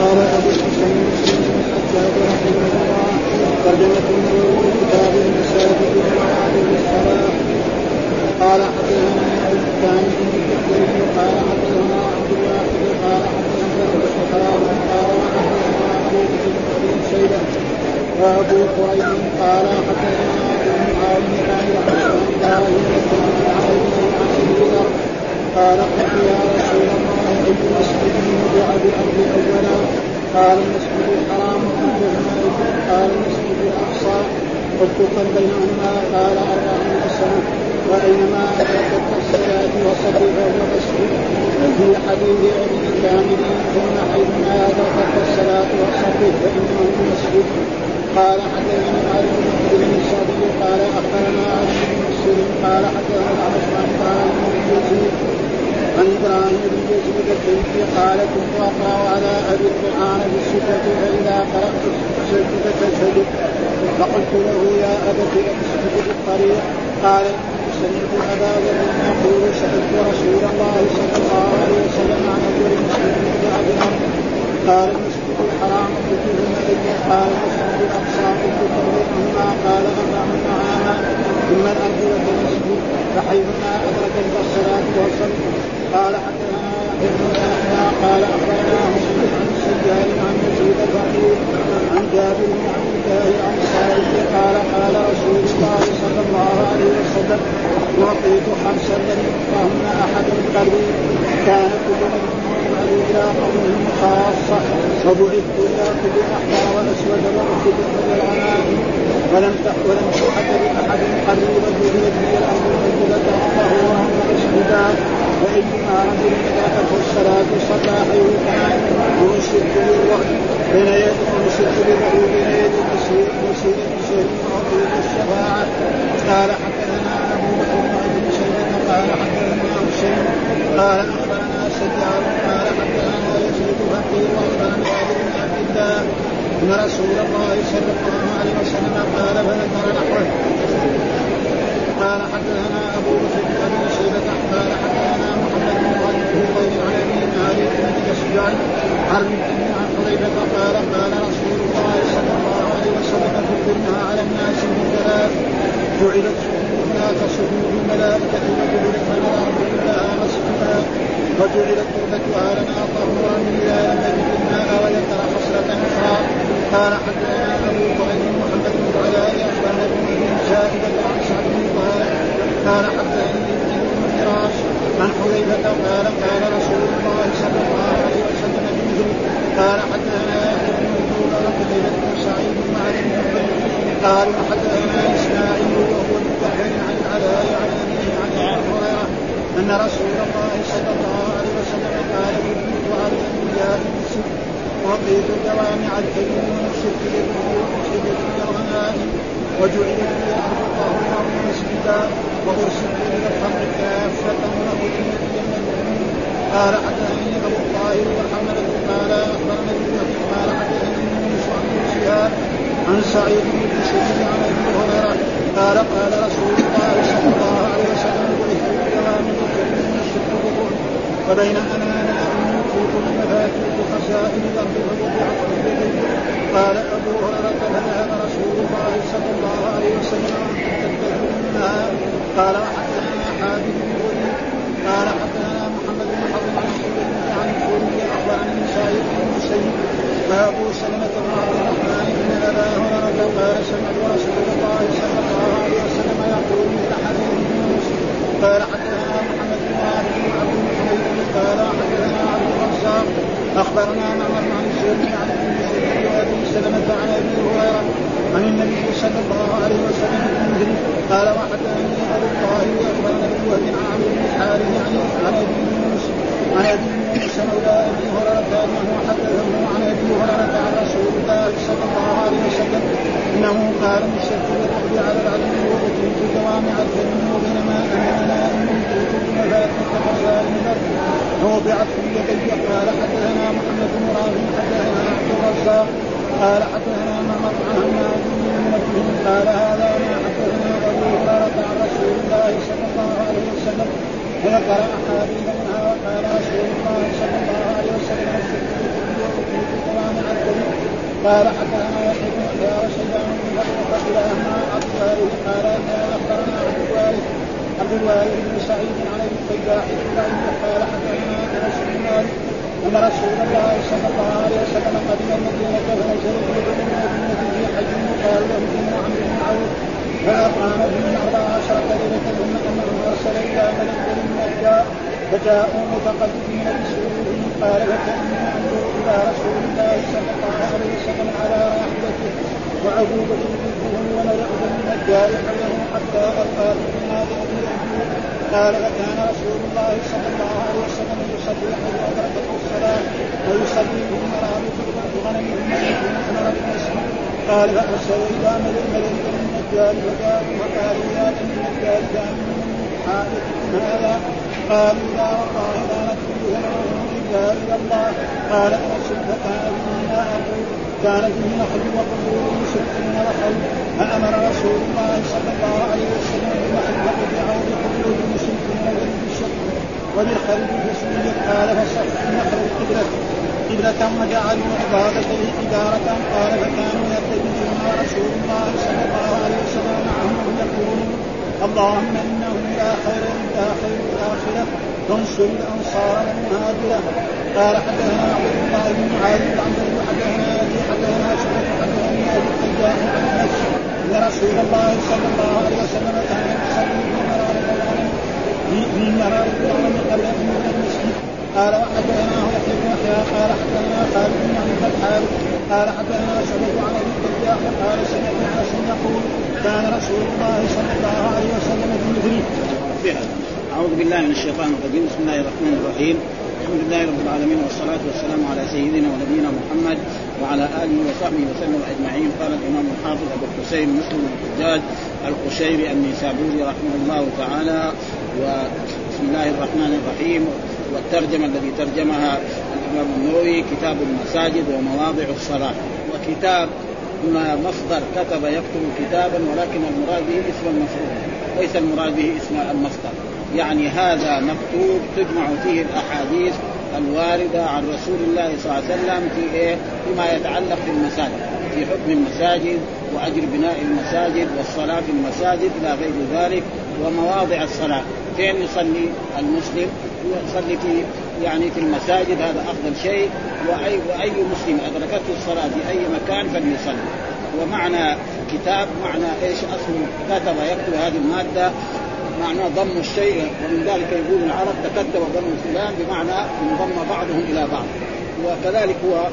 قال ابو بن الحجاج رحمه الله ترجمة النووي كتاب المساجد ومواعظ الصلاة قال حدثنا ابو الثاني بن قال حدثنا عبد الواحد قال حدثنا ابو قال وحدثنا ابو بن شيبه وابو قريب قال حدثنا ابو معاويه قال حدثنا الله قال قلت يا رسول الله اي مسجد وضع بارض اولا قال المسجد الحرام قال المسجد الاقصى قلت كم بينهما قال اربعون سنه واينما ادركت الصلاه وصلي فهو مسجد في حديث ابي كامل ثم حيثما ادركت الصلاه وصلي فانه مسجد قال حدثنا علي بن الشعبي قال اخبرنا علي بن مسلم قال حدثنا الاعمش عن يزيد عن إبراهيم بن يزيد الكيفي قال كنت اقرا على ابي القران بالصفه فاذا قرات الصفه تشهد فقلت له يا ابت اسجد بالطريق قال سمعت ابا ذر يقول سالت رسول الله صلى الله عليه وسلم عن اول مسلم بعد قال المسجد الحرام ثم اي قال المسجد الاقصى قلت ثم قال أربع عاما ثم الأرض والمسجد فحيثما أدرك الصلاه وصلت قال حدثنا قال اخبرنا عن عن عن جابر بن عبد الله عن سائل قال قال رسول الله صلى الله عليه وسلم أعطيت خمسا لم يعطهن أحد قبلي كان كل إلى قومه خاصة وبعثت إلى كل أحمر وأسود واسود من الغنائم ولم ولم تحد لاحد قبلي وجعلت لي الأرض مسجدا طهورا ومسجدا وايما رجل ادركته الصلاه صلى حيث كان ومسجد للرعد بين يدي ومسجد للرعد بين يدي المسير مسير بشهر وعطيه الشفاعه قال حدثنا ابو بكر بن شيبه قال حدثنا حسين قال اخبرنا سجار قال حدثنا يزيد فقير واخبرنا جابر بن عبد الله ان رسول الله صلى الله عليه وسلم قال فذكر نحوه قال حدثنا أبو بكر بن ابي شيبة قال حدثنا محمد بن غير عن أبي مالك بن اشجع عن عن حذيفه قال قال رسول الله صلى الله عليه وسلم كلنا على الناس من ثلاث جعلت لا تصدور الملائكة وجعلت الأرض كلها مسجدا. وجعلت تربتها لنا طهورا اذا لم نجد الماء وذكر خصله أخرى. قال حدثنا أبو بكر محمد بن علاء اخبرنا ابن شاهدة عن سعد بن قال ابن فراش عن حذيفة قال قال رسول الله صلى الله عليه وسلم بمثل قال حدثنا يحيى بن مكتوب وحذيفة بن سعيد مع قال وحدثنا إسماعيل وهو المتحن عن العلاء عن ابيه عن أبي هريرة أن رسول الله صلى الله عليه وسلم قال يثبت على الانبياء بالسر وقيت جوامع الكلم والشرك للركوع وشدة الغنائم وجعلت لي الأرض طهورا ومسجدا وارسلت إلى الخمر كافه وأهديت إلى المؤمنين قال حدثني ابو الطاهر وحمله قال اخبرنا ابن قال حدثني يونس عن شهاب عن سعيد بن بشير عن ابي هريره قال قال رسول الله صلى الله عليه وسلم بعثت بكلام الكريم من الشرك والظلم وبينا أنا نائم اوتيت المفاتيح خزائن الأرض فوضعت في يدي قال أبو هريرة فذهب رسول الله صلى الله عليه وسلم وأنتم تنتثلونها قال وحدثنا حاجب بن الوليد قال حدثنا محمد بن حرب عن عن الزهري اخبرني سعيد بن المسيب وابو سلمه بن عبد الرحمن أن ابا هريره قال سمعت رسول الله صلى الله عليه وسلم يقول مثل حديث يونس قال حدثنا محمد بن عبد بن عبد الحميد قال حدثنا عبد الرزاق اخبرنا معمر عن الزهري عن ابن مسعود وابي سلمه عن ابي هريره عن النبي صلى الله عليه وسلم بمثله قال وحدثني ابو الطاهر اخبرنا ابن وهب عن عمرو بن الحارث عن عن ابي يونس عن ابي يونس مولى ابي هريره انه حدثه عن ابي هريره عن رسول الله صلى الله عليه وسلم انه قال الشرك والرد على العدو واتيت جوامع الكلم وبينما أنا نائم اوتيت بمفاتيح الأرض فوضعت في يدي قال حدثنا محمد بن رافع حدثنا عبد الرزاق قال حدثنا معمر عن حماد بن قال هذا ما حدثنا ابو هريره عن رسول الله صلى الله عليه وسلم وذكر احاديث منها وقال رسول الله صلى الله عليه وسلم قال حدثنا يحيى بن يحيى وشيبان بن بكر كلاهما عبد الوارث قال اخبرنا عبد الوارث عبد الوارث بن سعيد عن ابي الفلاح قال حدثنا انس بن مالك أن رسول الله صلى الله عليه وسلم قدم المدينة فنزل في المدينة في حج قال له بن عمرو بن عوف. فأقام بهم أربع عشرة ليلة ثم أنه أرسل إلى ملك النجار فجاءوا متقدمين بسرورهم قال فكأني أنظر إلى رسول الله صلى الله عليه وسلم على راحلته. وعقوبة بالدهن ونرعد من النجار حوله حتى ألقى في هذا قال فكان رسول الله صلى الله عليه وسلم يصلي حيث أدركته الصلاة ويصلي في المرابط بغنمهم يكون أمر بالنسب قال فأرسل إلى ملك ملك النجار فجاءوا وقالوا يا بني النجار كان من حائطكم هذا قالوا لا والله لا ندخل إلا إلى الله قال انس فكان مما أقول كان به نخل وقبور المشركين نخل فامر رسول الله صلى الله عليه وسلم بنخل فقطعوا بقبور المشركين وبالشق وبالخلد فسميت قال فصف النخل القبلة قبلة وجعلوا عبادته حجارة قال فكانوا يتجهون رسول الله صلى الله عليه وسلم معهم يقولون اللهم إنه لا خير الا خير الاخره وانصر الأنصار والمهاجره قال حدثنا عبد الله بن معاذ عن حدثنا ابي حدثنا شعبة حدثني ابي الحجاج عن نفسه ان رسول الله صلى الله عليه وسلم كان يصلي في مرار الغنم في مرار الغنم قبل أن يدخل المسجد. قال وحدثناه يحيى بن يحيى قال حدثنا خالد بن عبد الحارث قال حدثنا شعبة عن أبي الحجاج قال سمعت انس يقول كان رسول الله صلى الله عليه وسلم في مثله أعوذ بالله من الشيطان الرجيم. بسم الله الرحمن الرحيم. الحمد لله رب العالمين والصلاة والسلام على سيدنا ونبينا محمد وعلى آله وصحبه وسلم أجمعين. قال الإمام الحافظ أبو الحسين مسلم الحجاج القشيري النيسابوري رحمه الله تعالى. وبسم الله الرحمن الرحيم. والترجمة الذي ترجمها الإمام النووي كتاب المساجد ومواضع الصلاة. وكتاب مصدر كتب يكتب كتابا ولكن المراد به اسم المفعول. ليس المراد به اسم المصدر. يعني هذا مكتوب تجمع فيه الأحاديث الواردة عن رسول الله صلى الله عليه وسلم في إيه؟ فيما يتعلق في المساجد في حكم المساجد وأجر بناء المساجد والصلاة في المساجد إلى غير ذلك ومواضع الصلاة. فين يصلي المسلم؟ يصلي في يعني في المساجد هذا أفضل شيء. واي وأي مسلم أدركته الصلاة في أي مكان فليصلي. ومعنى كتاب معنى إيش؟ اصله كتب يكتب هذه المادة معناه ضم الشيء ومن ذلك يقول العرب تكتب ضم فلان بمعنى انضم بعضهم إلى بعض. وكذلك هو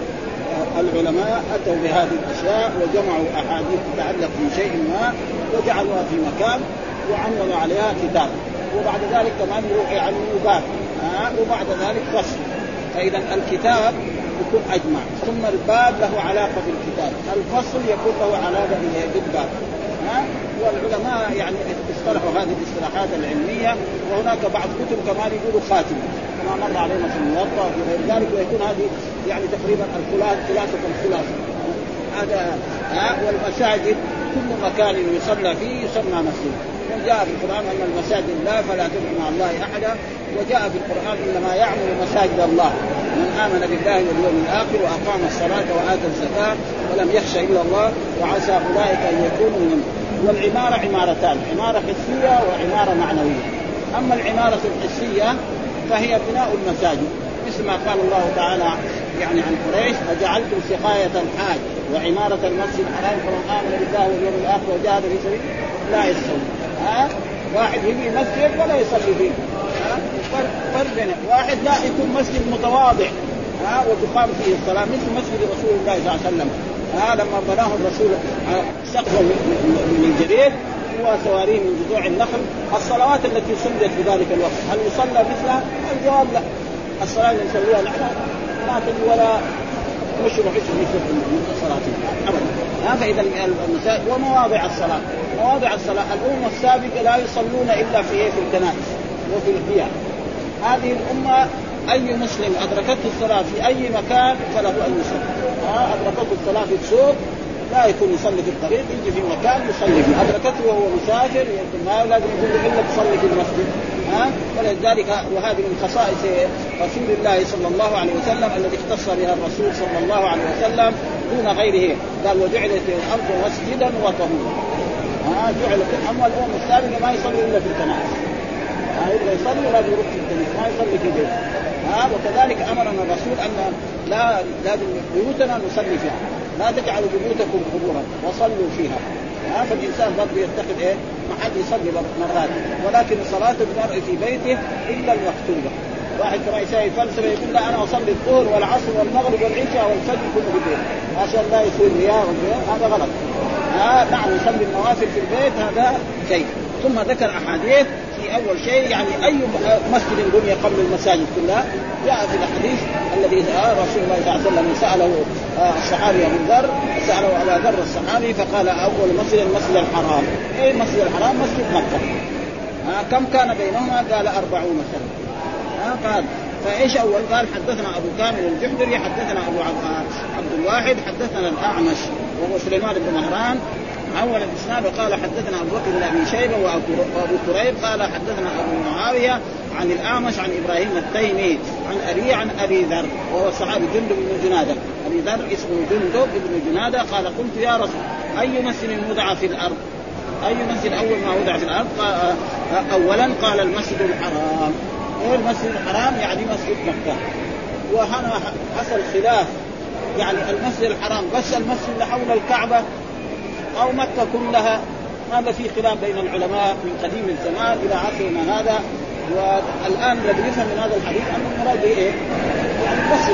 العلماء أتوا بهذه الأشياء وجمعوا أحاديث تتعلق بشيء ما وجعلوها في مكان وعملوا عليها كتاب. وبعد ذلك كمان يعلموا باب ها وبعد ذلك فصل. فإذا الكتاب يكون أجمع ثم الباب له علاقة بالكتاب. الفصل يكون له علاقة بالباب. والعلماء يعني اصطلحوا هذه الاصطلاحات العلمية وهناك بعض كتب كمان يقولوا خاتمة. كما مر علينا في الموضع وفي غير ذلك ويكون هذه يعني تقريبا الخلاصه خلاصة الخلاصة. هذا ها والمساجد كل مكان يصلى فيه يسمى مسجد وجاء في القرآن أن المساجد لا فلا تدعو مع الله أحدا. وجاء في القرآن إنما يعمل مساجد الله. من آمن بالله واليوم الآخر وأقام الصلاة وآتى الزكاة ولم يخش إلا الله وعسى أولئك أن يكونوا من والعمارة عمارتان عمارة حسية وعمارة معنوية. أما العمارة الحسية فهي بناء المساجد. مثل ما قال الله تعالى يعني عن قريش وجعلتم سقاية الحاج وعمارة المسجد الحرام فمن آمن بالله واليوم الآخر وجاهد في سبيل لا يستوي ها؟ واحد يجي مسجد ولا يصلي فيه؟ ها؟ فرق واحد لا يكون مسجد متواضع. ها؟ وتقام فيه الصلاة مثل مسجد رسول الله صلى الله عليه وسلم. ها؟ لما بناه الرسول سقفا من الجريد وسواريه من جذوع النخل. الصلوات التي صليت في ذلك الوقت هل يصلى مثلها؟ الجواب لا. الصلاة اللي نصليها نحن ما تجي ولا مشروع مثل الصلاة؟ ابدا. ها فاذا المساجد ومواضع الصلاة. مواضع الصلاة الأمة السابقة لا يصلون إلا في في الكنائس وفي البيع هذه الأمة أي مسلم أدركته الصلاة في أي مكان فله أن يصلي. ها أدركته الصلاة في السوق لا يكون يصلي في الطريق يجي في مكان يصلي فيه. أدركته وهو مسافر يمكن ما لازم يقول له إلا تصلي في المسجد. ها ولذلك وهذه من خصائص رسول الله صلى الله عليه وسلم الذي اختص بها الرسول صلى الله عليه وسلم دون غيره. قال وجعلت الأرض مسجدا وطهورا. ها جعلت اما الامم الثانية ما يصلي إلا في الكنائس ها يبغى يصلي لازم يروح في الكنيسه ما يصلي في بيته. ها وكذلك أمرنا الرسول أن لا لازم بيوتنا نصلي فيها. لا تجعلوا بيوتكم قبورا وصلوا فيها. ها فالإنسان برضه يتخذ إيه؟ محل يصلي مرات. ولكن صلاة المرء في بيته إلا المكتوبه واحد كما يساوي فلسفه يقول لا أنا أصلي الظهر والعصر والمغرب والعشاء والفجر كله في البيت. عشان لا يصير رياء هذا غلط. ها نعم يصلي النوافل في البيت هذا شيء. ثم ذكر أحاديث أول شيء يعني أي مسجد بني قبل المساجد كلها جاء في الحديث الذي رسول الله صلى الله عليه وسلم سأله آه، الصحابي أبو ذر سأله أبا ذر الصحابي فقال أول مسجد المسجد الحرام. إيه المسجد الحرام؟ مسجد مكة. ها كم كان بينهما؟ قال أربعون سنة. ها قال فإيش أول؟ قال حدثنا أبو كامل الجحدري حدثنا أبو عبد الواحد حدثنا الأعمش وهو سليمان بن مهران أول الإسناد وقال حدثنا أبو بكر بن أبي شيبة وأبو كريب قال حدثنا أبو معاوية عن الأعمش عن إبراهيم التيمي عن أبي عن أبي ذر وهو الصحابي جندب بن جنادة. أبي ذر اسمه جندب بن جنادة. قال قلت يا رسول أي مسجد وضع في الأرض؟ أي مسجد أول ما وضع في الأرض؟ قال اولا قال المسجد الحرام. إيه المسجد الحرام؟ يعني مسجد مكة. وهنا حصل خلاف. يعني المسجد الحرام بس المسجد اللي حول الكعبة؟ أو مكة كلها. هذا في خلاف بين العلماء من قديم الزمان إلى عصرنا هذا. والآن الذي يفهم من هذا الحديث أن المراد إيه؟ يعني بس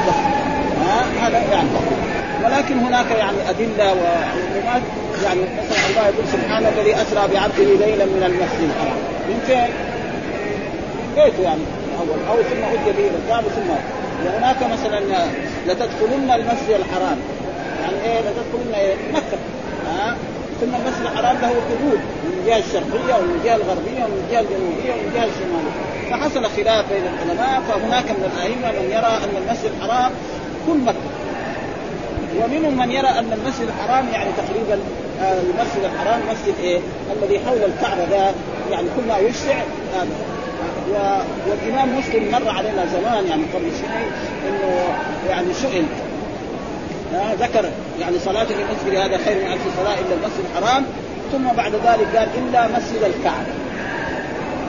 ها؟ هذا يعني. ولكن هناك يعني أدلة وعلومات يعني مثلا الله يقول سبحانه الذي أسرى بعبده ليلا من المسجد. الحرام من فين؟ بيته يعني. أول. أو ثم اتي به الكعبة ثم. وهناك مثلا لتدخلن المسجد الحرام. يعني إيه؟ لتدخلن إيه؟ مكة. ها ثم المسجد الحرام له حدود من الجهه الشرقية ومن الجهه الغربية ومن الجهه الجنوبية ومن الجهه الشمالية. فحصل خلاف بين العلماء فهناك من الأئمة من يرى أن المسجد الحرام كل مكة. ومنهم من يرى أن المسجد الحرام يعني تقريبا آه، المسجد الحرام مسجد إيه؟ الذي حول الكعبة ده يعني كل ما يوسع هذا. و... والإمام مسلم مر علينا زمان يعني قبل سنين إنه يعني سئل ذكر يعني صلاة في المسجد هذا خير من ألف صلاة إلا المسجد الحرام. ثم بعد ذلك قال إلا مسجد الكعبة.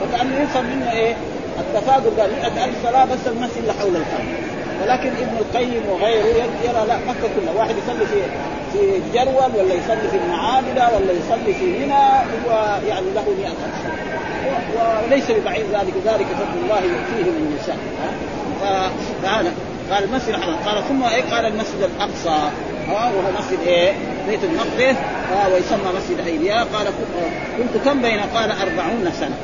وكأنه يفهم منه إيه؟ التفاضل قال 100000 صلاة بس المسجد اللي حول الكعبة. ولكن ابن القيم وغيره يرى لا مكة كلها. واحد يصلي في في جرول ولا يصلي في المعابدة ولا يصلي في منى هو يعني له 100000 وليس ببعيد ذلك ذلك فضل الله يؤتيه من يشاء. فهذا. قال المسجد الحرام قال ثم إيه؟ قال المسجد الأقصى. ها وهو مسجد إيه؟ بيت المقدس. ويسمى مسجد ايلياء قال كنت كم بين؟ قال أربعون سنة.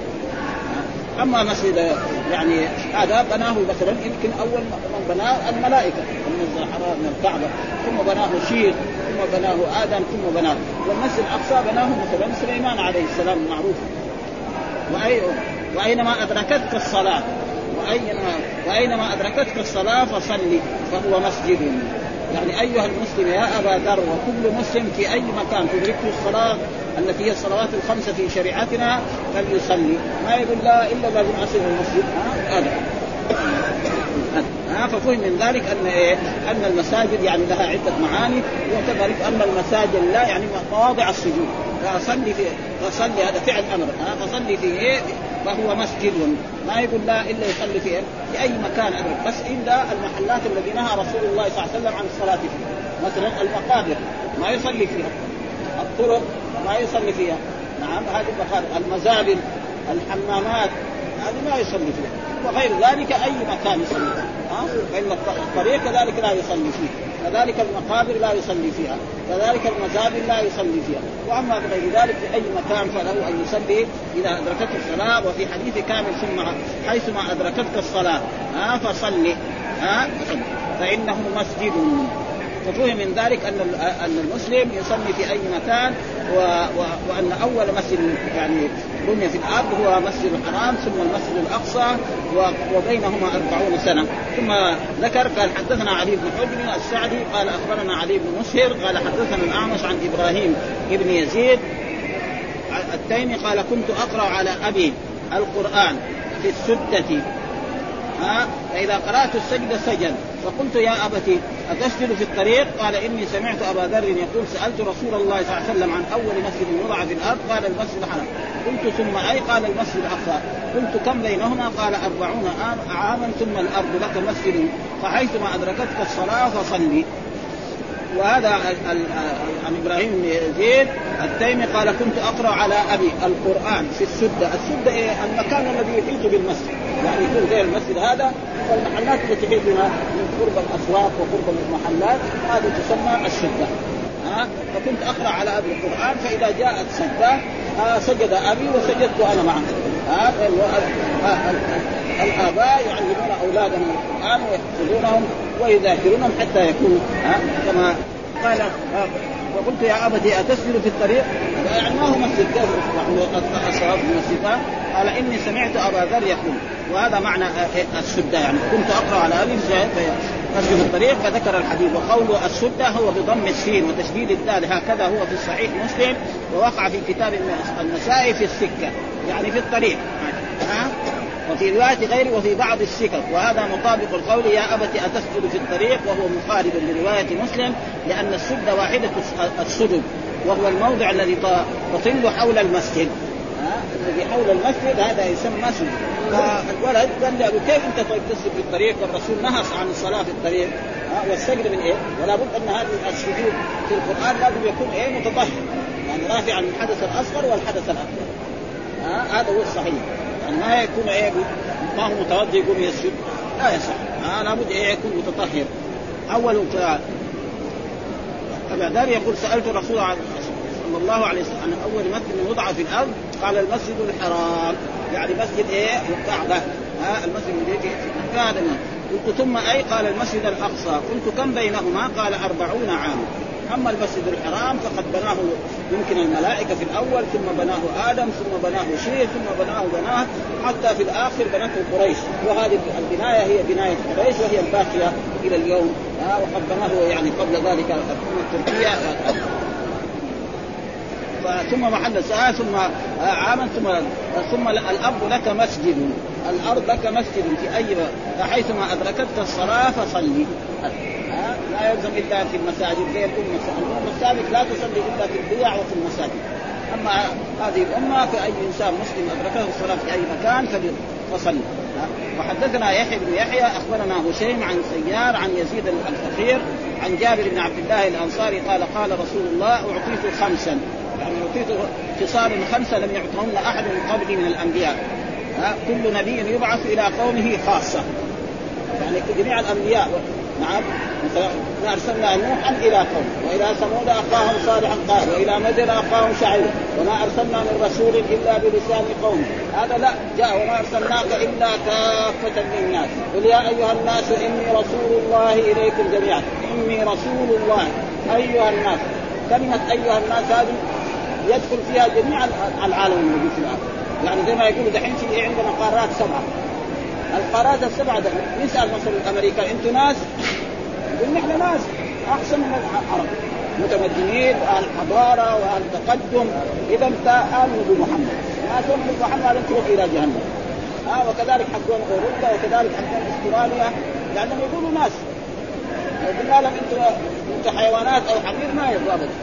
أما مسجد يعني هذا بناه مثلا يمكن أول من بناه الملائكة المسجد الحرام من الكعبة. ثم بناه شيخ ثم بناه آدم ثم بناه. والمسجد الأقصى بناه مثلا سليمان عليه السلام المعروف وأي وأينما ادركتك الصلاة واينما وأينما أدركتك الصلاة فصلي فهو مسجد. يعني أيها المسلم يا أبا ذر وكل مسلم في أي مكان تدركه الصلاة التي هي الصلوات الخمسة في شريعتنا فليصلي. ما يقول لا إلا لازم اصل المسجد. هذا ها ففهم من ذلك أن إيه؟ أن المساجد يعني لها عدة معاني وكذلك أن المساجد لا يعني مواضع السجود. فصلي في فصلي هذا فعل أمر ها فصلي في إيه؟ فهو مسجد. ما يقول لا إلا يصلي في إيه؟ في أي مكان أدرك. بس إلا المحلات التي نهى رسول الله صلى الله عليه وسلم عن الصلاة فيها. مثلا المقابر ما يصلي فيها. الطرق ما يصلي فيها. نعم هذه المقابر المزابل الحمامات هذه ما يصلي فيها. وغير ذلك أي مكان يصلي فإن الطريق كذلك لا يصلي فيه كذلك المقابر لا يصلي فيها كذلك المزابل لا يصلي فيها. وأما بغير ذلك في اي مكان فله أن يصلي إذا أدركته الصلاة وفي حديث كامل ثم حيثما أدركتك الصلاة ها فصلي ها فصلي. فإنه مسجد. ففهم من ذلك أن أن المسلم يصلي في أي مكان و... و... وأن أول مسجد يعني بني في الأرض هو مسجد الحرام ثم المسجد الأقصى. وبينهما أربعون سنة. ثم ذكر قال حدثنا علي بن حجر السعدي قال أخبرنا علي بن مسهر قال حدثنا الأعمش عن إبراهيم بن يزيد التيمي قال كنت أقرأ على أبي القرآن في السدة. ها؟ فإذا قرأت السجدة سجد. فقلت يا أبتي أتسجد في الطريق؟ قال إني سمعت أبا ذر يقول سألت رسول الله صلى الله عليه وسلم عن أول مسجد وضع في الأرض قال المسجد الحرام قلت ثم أي؟ قال المسجد الأقصى قلت كم بينهما؟ قال أربعون عاما ثم الأرض لك مسجد فحيثما أدركتك الصلاة فصلي. وهذا عن إبراهيم بن زيد التيمي قال كنت أقرأ على أبي القرآن في السدة، السدة إيه؟ المكان الذي يحيط بالمسجد، يعني يكون زي المسجد هذا والمحلات التي تحيط بها من قرب الأسواق وقرب المحلات هذه تسمى السدة. ها فكنت أقرأ على أبي القرآن فإذا جاءت سدة آه سجد أبي وسجدت أنا معه. ها الآباء يعلمون أولادهم القرآن ويحفظونهم ويذاكرونهم حتى يكونوا كما قال وقلت يا أبتي أتسجد في الطريق؟ يعني ما هو مسجد الصلاه في المسجد؟ قال إني سمعت أبا ذر يقول وهذا معنى السده يعني. كنت أقرأ على ابي مسجد الطريق فذكر الحديث. وقول السده هو بضم السين وتشديد الدال. هكذا هو في الصحيح مسلم ووقع في كتاب النسائي في السكة يعني في الطريق. ها؟ وفي رواية غيره وفي بعض السكك وهذا مطابق القول يا أبت أتسجد في الطريق وهو مخالف لرواية مسلم لأن السد واحدة السدد وهو الموضع الذي تطل حول المسجد. الذي حول المسجد هذا يسمى مسجد فالولد قال له كيف أنت طيب تسجد في الطريق؟ والرسول نهى عن الصلاة في الطريق. والسجد من إيه؟ ولا بد أن هذا السجود في القرآن لازم يكون إيه؟ متطهر. يعني رافعا الحدث الأصغر والحدث الأكبر. هذا هو الصحيح. يعني ما يكون إيه ما هو متوضي يقوم يسجد. لا يصح آه لابد إيه يكون متطهر. أول أبا ذر يقول سألت الرسول صلى الله عليه وسلم عن أول مسجد وضع في الأرض قال المسجد الحرام. يعني مسجد إيه؟ الكعبة. ها المسجد الذي هذا قلت ثم أي؟ قال المسجد الأقصى. قلت كم بينهما؟ قال أربعون عاما. اما المسجد الحرام فقد بناه يمكن الملائكة في الأول ثم بناه آدم ثم بناه شيء ثم بناه بناه حتى في الآخر بنته قريش. وهذه البناية هي بناية قريش وهي الباقية إلى اليوم. آه وقد بناه يعني قبل ذلك الحكومة التركية. ثم محل ساعة ثم عاما ثم ثم الأرض لك مسجد. الأرض لك مسجد في أي حيثما أدركتك الصلاة فصلي. لا يلزم إلا في المساجد زي الامه الامه السابق لا تصلي إلا في البيع وفي المساجد. أما هذه الأمة فأي إنسان مسلم أدركه الصلاة في أي مكان فصلي وحدثنا يحيى بن يحيى أخبرنا هشيم عن سيار عن يزيد الفقير عن جابر بن عبد الله الأنصاري قال قال رسول الله أعطيت خمسا. يعني أعطيت خصال خمسة لم يعطهن أحد من قبلي من الأنبياء. كل نبي يبعث إلى قومه خاصة. يعني جميع الأنبياء. نعم ارسلنا نوحا إلى قوم وإلى ثمود أخاهم صالحا قال وإلى مدين أخاهم شعيب وما أرسلنا من رسول إلا بلسان قوم هذا لا جاء وما أرسلناك إلا كافة للناس. قل يا أيها الناس إني رسول الله إليكم جميعا. إني رسول الله أيها الناس. كلمة أيها الناس هذه يدخل فيها جميع العالم الموجود في الأرض. يعني زي ما يقولوا دحين في عندنا قارات سبعة. القارات السبعه ده نسال مثلا الامريكان أنتم ناس؟ يقول نحن ناس. احسن من العرب متمدنين واهل حضارة وأهل تقدم. إذا أنت امنوا بمحمد. ما تؤمن بمحمد لن تروح إلى جهنم. آه وكذلك حقون أوروبا وكذلك حقون أستراليا. لأنهم يقولوا ناس. لو قلنا لهم أنتم أنتم حيوانات أو حمير ما يرضى أبدا.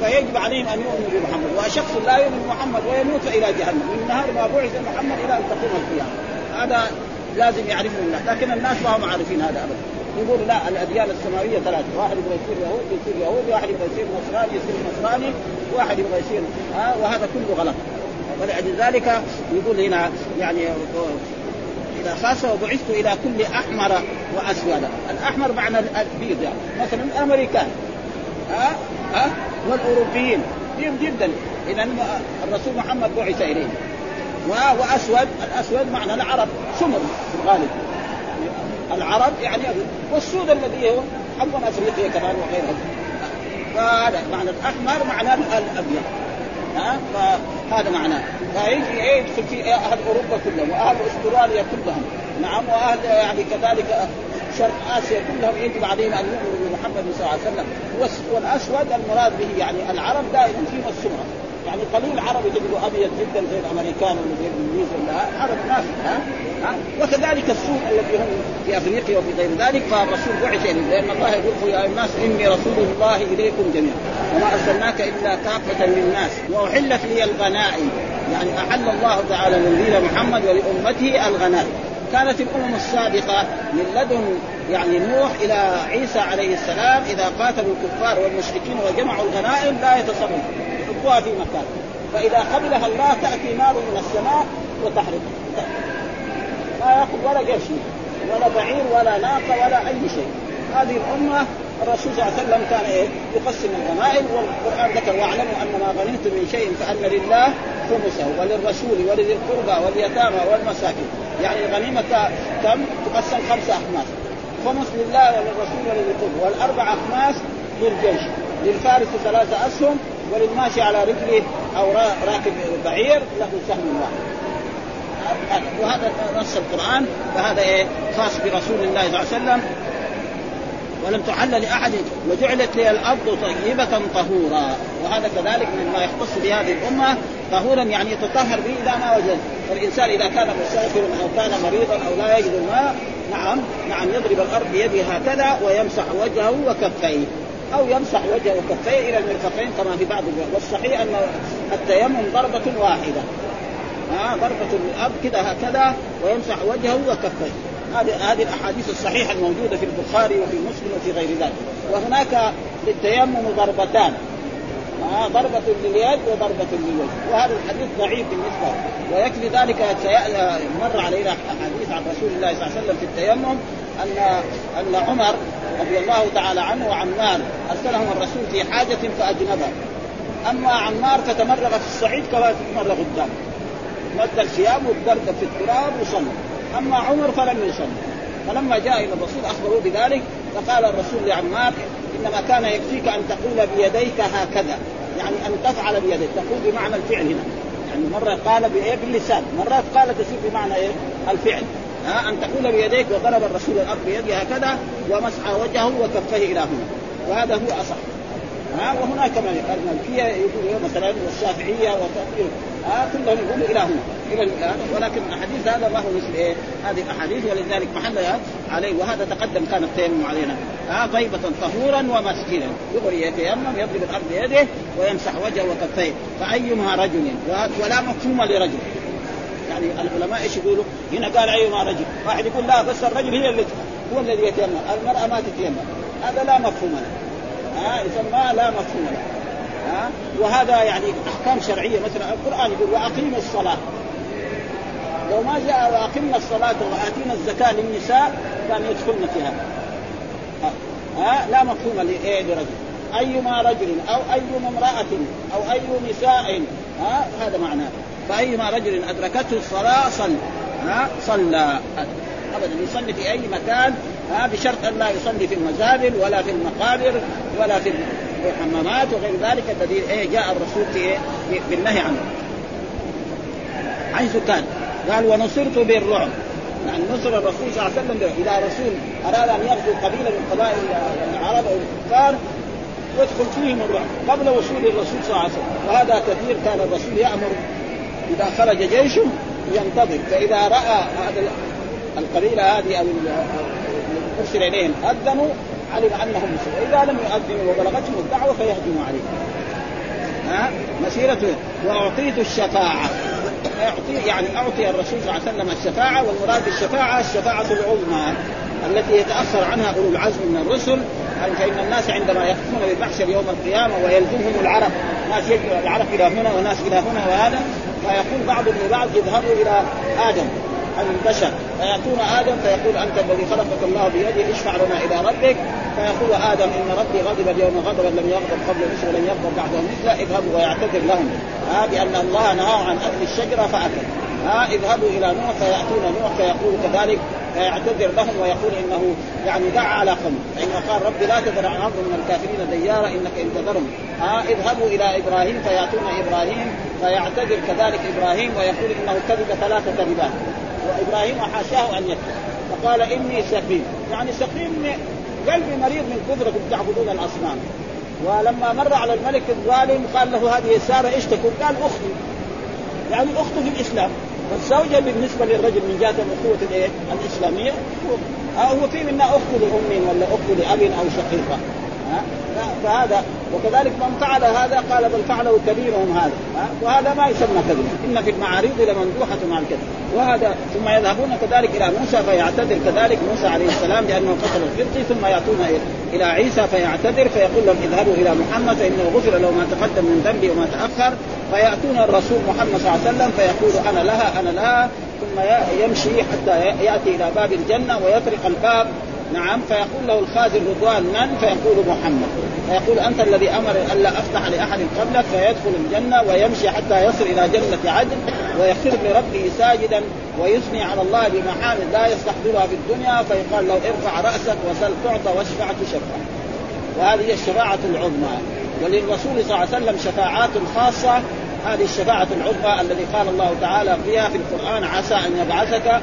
فيجب عليهم أن يؤمنوا بمحمد. وشخص لا يؤمن بمحمد ويموت فإلى جهنم. من نهار ما بعث محمد إلى أن تقوم القيامة. هذا لازم يعرفه الناس لكن الناس ما هم عارفين هذا ابدا. يقول لا الأديان السماوية ثلاثة واحد يبغى يصير يهود يصير يهود واحد يبغى يصير نصراني يصير نصراني واحد يبغى يصير ها وهذا كله غلط. ولأجل ذلك يقول هنا يعني إذا خاص وبعثت إلى كل أحمر وأسود. الأحمر معنى البيض يعني. مثلا الأمريكان ها ها والأوروبيين. بيض جدا. إذا الرسول محمد بعث إليهم. وأسود. الأسود معنى العرب سمر في الغالب. العرب يعني والسود الذي هو حق افريقيا كمان وغيرها فهذا معنى الأحمر معناه الأبيض. ها؟ فهذا معناه. فيجي يدخل في أهل أوروبا كلهم وأهل أستراليا كلهم. نعم وأهل يعني كذلك شرق آسيا كلهم يجب عليهم أن يؤمنوا بمحمد صلى الله عليه وسلم. والأسود المراد به يعني العرب دائما فيهم السمرة. يعني قليل عربي تجده أبيض جدا زي الأمريكان ولا زي الانجليز ولا عرب ناس ها؟ ها؟ وكذلك السوء الذي هم في أفريقيا وفي غير ذلك فالرسول بعث اليهم لأن الله يقول يا الناس إني رسول الله إليكم جميعا. وما أرسلناك إلا كافه للناس وأحلت لي الغنائم. يعني أحل الله تعالى لنبينا محمد ولأمته الغنائم. كانت الأمم السابقة من لدن يعني نوح إلى عيسى عليه السلام إذا قاتلوا الكفار والمشركين وجمعوا الغنائم لا يتصرفون يحطوها في مكان. فإذا قبلها الله تأتي نار من السماء وتحرقها ما ياخذ ولا قرش ولا بعير ولا ناقة ولا أي شيء. هذه الأمة الرسول صلى الله عليه وسلم كان إيه؟ يقسم الغنائم والقرآن ذكر واعلموا أن ما غنمتم من شيء فأن لله خمسه وللرسول ولذي القربى واليتامى والمساكين. يعني الغنيمة كم تقسم خمسه أخماس. خمس لله وللرسول القربى والأربع أخماس للجيش. للفارس ثلاثة أسهم وللماشي على رجله أو راكب بعير له سهم واحد. وهذا نص القرآن فهذا إيه؟ خاص برسول الله صلى الله عليه وسلم. ولم تحل لأحد وجعلت لي الأرض طيبة طهورا. وهذا كذلك مما يختص بهذه الأمة. طهورا يعني يتطهر به إذا ما وجد. فالإنسان إذا كان مسافرا أو كان مريضا أو لا يجد الماء نعم نعم يضرب الأرض بيده هكذا ويمسح وجهه وكفيه. أو يمسح وجهه وكفيه إلى المرفقين كما في بعض الجهة. والصحيح أن التيمم ضربة واحدة. ها ضربة الأرض كذا هكذا ويمسح وجهه وكفيه. هذه هذه الأحاديث الصحيحة الموجودة في البخاري وفي مسلم وفي غير ذلك. وهناك للتيمم ضربتان. آه ضربة لليد وضربة للوجه. وهذا الحديث ضعيف بالنسبة. ويكفي ذلك مر علينا حديث عن رسول الله صلى الله عليه وسلم في التيمم أن أن عمر رضي الله تعالى عنه وعمار أرسلهم الرسول في حاجة فأجنبه. أما عمار فتمرغ في الصعيد كما تتمرغ الدم مد الثياب وتدردب في التراب وصلى. أما عمر فلم يصلي فلما جاء إلى الرسول اخبروه بذلك فقال الرسول لعمار إنما كان يكفيك أن تقول بيديك هكذا. يعني أن تفعل بيديك. تقول بمعنى الفعل هنا. يعني مرة قال بإيه؟ باللسان. مرات قال تصير بمعنى إيه؟ الفعل. ها؟ أن تقول بيديك وضرب الرسول الأرض بيده هكذا ومسح وجهه وكفيه إلى هنا. وهذا هو أصح. ها؟ وهناك المالكيه يقول مثلا والشافعيه ها كلهم يقولوا إلى هنا إلى ولكن الحديث هذا ما هو مثل إيه؟ هذه الاحاديث ولذلك محل عليه وهذا تقدم كان التيمم علينا. ها طيبة طهورا ومسكينا. يغري يتيمم يضرب الأرض بيده ويمسح وجهه وكفيه. فأيما رجل ولا مفهوم لرجل. يعني العلماء إيش يقولوا؟ هنا قال أيما رجل، واحد يقول لا بس الرجل هي اللي هو الذي يتيمم، المرأة ما تتيمم، هذا لا مفهوم له. ها يسمى لا مفهوم له. ها وهذا يعني أحكام شرعية مثلا القرآن يقول وأقيموا الصلاة. لو ما جاء وأقمنا الصلاة وآتينا الزكاة للنساء كان يدخلن في هذا ها لا مفهوم لرجل أيما رجل أو ايما امرأة أو أي نساء ها هذا معناه. فأيما رجل أدركته الصلاة صلى ها صلى. ابدا. يصلي في أي مكان ها بشرط أن لا يصلي في المزابل ولا في المقابر ولا في الحمامات وغير ذلك. الذي إيه جاء الرسول في إيه بالنهي عنه. حيث كان. قال ونصرت بالرعب. يعني نصر الرسول صلى الله عليه وسلم اذا رسول أراد أن يغزو قبيلة من قبائل العرب أو الكفار يدخل فيهم الرعب قبل وصول الرسول صلى الله عليه وسلم. وهذا كثير كان الرسول يأمر إذا خرج جيش ينتظر. فإذا رأى هذا القبيله هذه أو ارسل إليهم أذنوا علم أنهم مسلمون. واذا لم يؤذنوا وبلغتهم الدعوة فيهجموا عليهم. ها؟ مسيرة وأعطيت الشفاعة. أعطي يعني أعطي الرسول صلى الله عليه وسلم الشفاعة والمراد بالشفاعة الشفاعة العظمى التي يتأخر عنها أولو العزم من الرسل. فإن الناس عندما يقفون بالمحشر يوم القيامة ويلزمهم العرب ناس العرب إلى هنا وناس إلى هنا وهذا فيقول بعضهم لبعض اذهبوا إلى آدم. عن البشر. فيأتون آدم فيقول أنت الذي خلقك الله بيده اشفع لنا إلى ربك. فيقول آدم إن ربي غضب اليوم غضبا لم يغضب قبل مثله ولم يغضب بعده مثله اذهبوا ويعتذر لهم. ها بأن الله نهاه عن أكل الشجرة فأكل. ها اذهبوا إلى نوح فيأتون نوح فيقول كذلك. فيعتذر لهم ويقول إنه يعني دعا على قوم. فانه قال رب لا تذر عن عبد من الكافرين ديارا إنك إن تذرهم. ها اذهبوا إلى إبراهيم فيأتون إبراهيم فيعتذر كذلك إبراهيم ويقول إنه كذب ثلاث كذبات. وابراهيم حاشاه أن يكذب فقال إني سقيم. يعني سقيم قلبي مريض من كثركم تعبدون الأصنام. ولما مر على الملك الظالم قال له هذه سارة إيش تكون؟ قال أختي. يعني اخته في الإسلام. فالزوجة بالنسبة للرجل من جهه الأخوة الإيه؟ الإسلامية هو في منا أخت لأم ولا أخت لأب أو شقيقة. فهذا وكذلك من فعل هذا قال بل فعله كبيرهم هذا. وهذا ما يسمى كذب. إن في المعاريض لمندوحة مع الكذب. وهذا ثم يذهبون كذلك إلى موسى فيعتذر. كذلك موسى عليه السلام لأنه قتل القبطي ثم يأتون إلى عيسى فيعتذر فيقول لهم اذهبوا إلى محمد فإنه غفر له ما تقدم من ذنبي وما تأخر. فيأتون الرسول محمد صلى الله عليه وسلم فيقول أنا لها أنا لها. ثم يمشي حتى يأتي إلى باب الجنة ويطرق الباب. نعم فيقول له الخازن رضوان من؟ فيقول محمد. فيقول أنت الذي أمر الا أفتح لأحد قبلك فيدخل الجنة ويمشي حتى يصل إلى جنة عدن ويخر لربه ساجدا ويثني على الله بمحامد لا يستحضرها في الدنيا فيقال له ارفع رأسك وسل تعطى واشفع تشفع. وهذه الشفاعة العظمى. وللرسول صلى الله عليه وسلم شفاعات خاصة. هذه الشفاعة العظمى الذي قال الله تعالى فيها في القرآن عسى أن يبعثك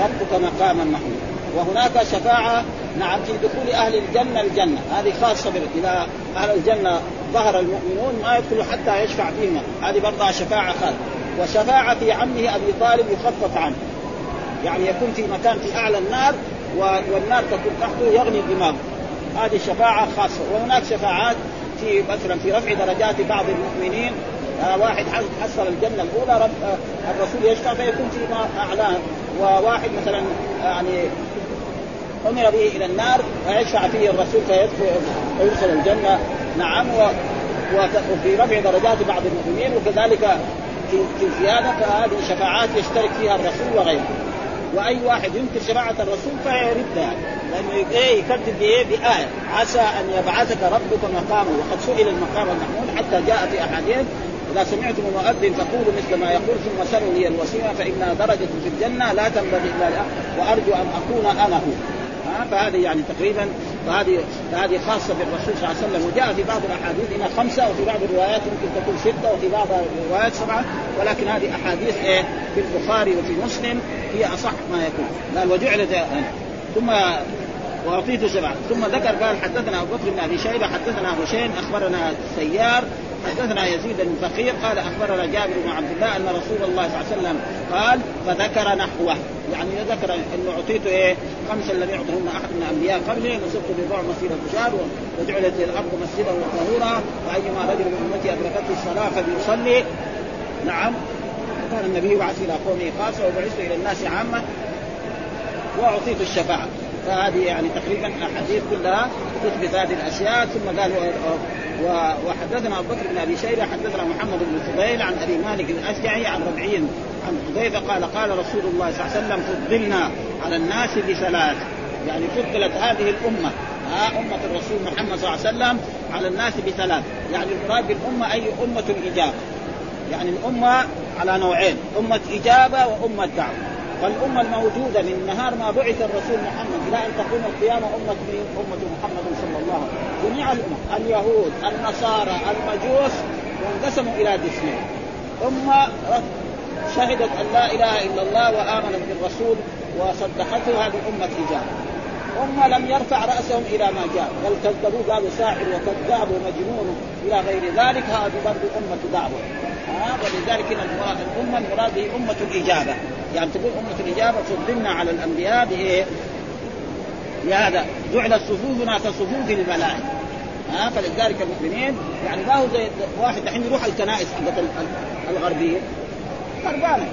ربك مقاما محمودا. وهناك شفاعة نعم في دخول أهل الجنة الجنة. هذه خاصة إذا أهل الجنة ظهر المؤمنون ما يدخلوا حتى يشفع فيهم. هذه برضه شفاعة خاصة. وشفاعة في عمه أبي طالب يخفف عنه. يعني يكون في مكان في أعلى النار والنار تكون تحته يغني دماغه هذه شفاعة خاصة. وهناك شفاعات في مثلا في رفع درجات بعض المؤمنين. آه واحد حصل الجنة الأولى رب آه الرسول يشفع فيكون في أعلاه. وواحد مثلا يعني أمر به إلى النار فيشفع فيه الرسول فيدخل ويدخل الجنة. نعم وفي رفع درجات بعض المؤمنين وكذلك في الزياده فهذه شفاعات يشترك فيها الرسول وغيره. وأي واحد ينكر شفاعة الرسول فيرد يعني لأنه إيه يكذب بإيه؟ بآية. عسى أن يبعثك ربك مقامه وقد سئل المقام المحمود حتى جاء في أحاديث إذا سمعتم المؤذن فقولوا مثل ما يقول ثم سلوا لي الوسيلة فإنها درجة في الجنة لا تنبغي إلا وأرجو أن أكون أنا هو. فهذه يعني تقريبا فهذه فهذه خاصة بالرسول صلى الله عليه وسلم. وجاء في بعض الأحاديث إنها خمسة وفي بعض الروايات ممكن تكون ستة وفي بعض الروايات سبعة. ولكن هذه أحاديث إيه؟ في البخاري وفي مسلم هي أصح ما يكون. قال وجعلت ثم وأعطيت سبعة. ثم ذكر قال حدثنا أبو بكر بن أبي شيبة حدثنا هشيم أخبرنا سيار حدثنا يزيد بن فقير قال أخبرنا جابر بن عبد الله أن رسول الله صلى الله عليه وسلم قال فذكر نحوه. يعني ذكر إنه اعطيت إيه خمسا لم يعطهن أحد من الأنبياء قبلي نصبت بضع مسيره شهر وجعلت الأرض مسجدا وطهورا. وايما رجل من أمتي أدركته الصلاة فليصلي. نعم. كان النبي بعث إلى قومه خاصة وبعثت إلى الناس عامة. واعطيت الشفاعة. فهذه يعني تقريبا احاديث كلها تثبت هذه الأشياء. ثم قال وحدثنا أبو بكر بن أبي شيبة حدثنا محمد بن فضيل عن أبي مالك الأشجعي عن ربعي عن حذيفة قال قال رسول الله صلى الله عليه وسلم فضلنا على الناس بثلاث. يعني فضلت هذه الأمة ها أمة الرسول محمد صلى الله عليه وسلم على الناس بثلاث. يعني المراد بالأمة أي أمة الإجابة. يعني الأمة على نوعين أمة إجابة وأمة دعوة. فالأمة الموجودة من نهار ما بعث الرسول محمد إلى أن تقوم القيامة أمة مين؟ أمة محمد صلى الله عليه وسلم. جميع الأمم اليهود النصارى المجوس وانقسموا إلى قسمين أمة شهدت أن لا إله إلا الله وآمنت بالرسول وصدقته هذه أمة إجابة هم لم يرفع رأسهم إلى ما جاء. بل كذبوه قالوا ساحر وكذاب ومجنون إلى غير ذلك. هذه برضه أمة دعوة. ها ولذلك الأمة المراد به أمة الإجابة. يعني تقول أمة الإجابة فضلنا على الأنبياء بإيه؟ بهذا. جعلت صفوفنا كصفوف الملائكة. ها فلذلك المؤمنين يعني ما هو زي واحد الحين يروح الكنائس حقت خربانة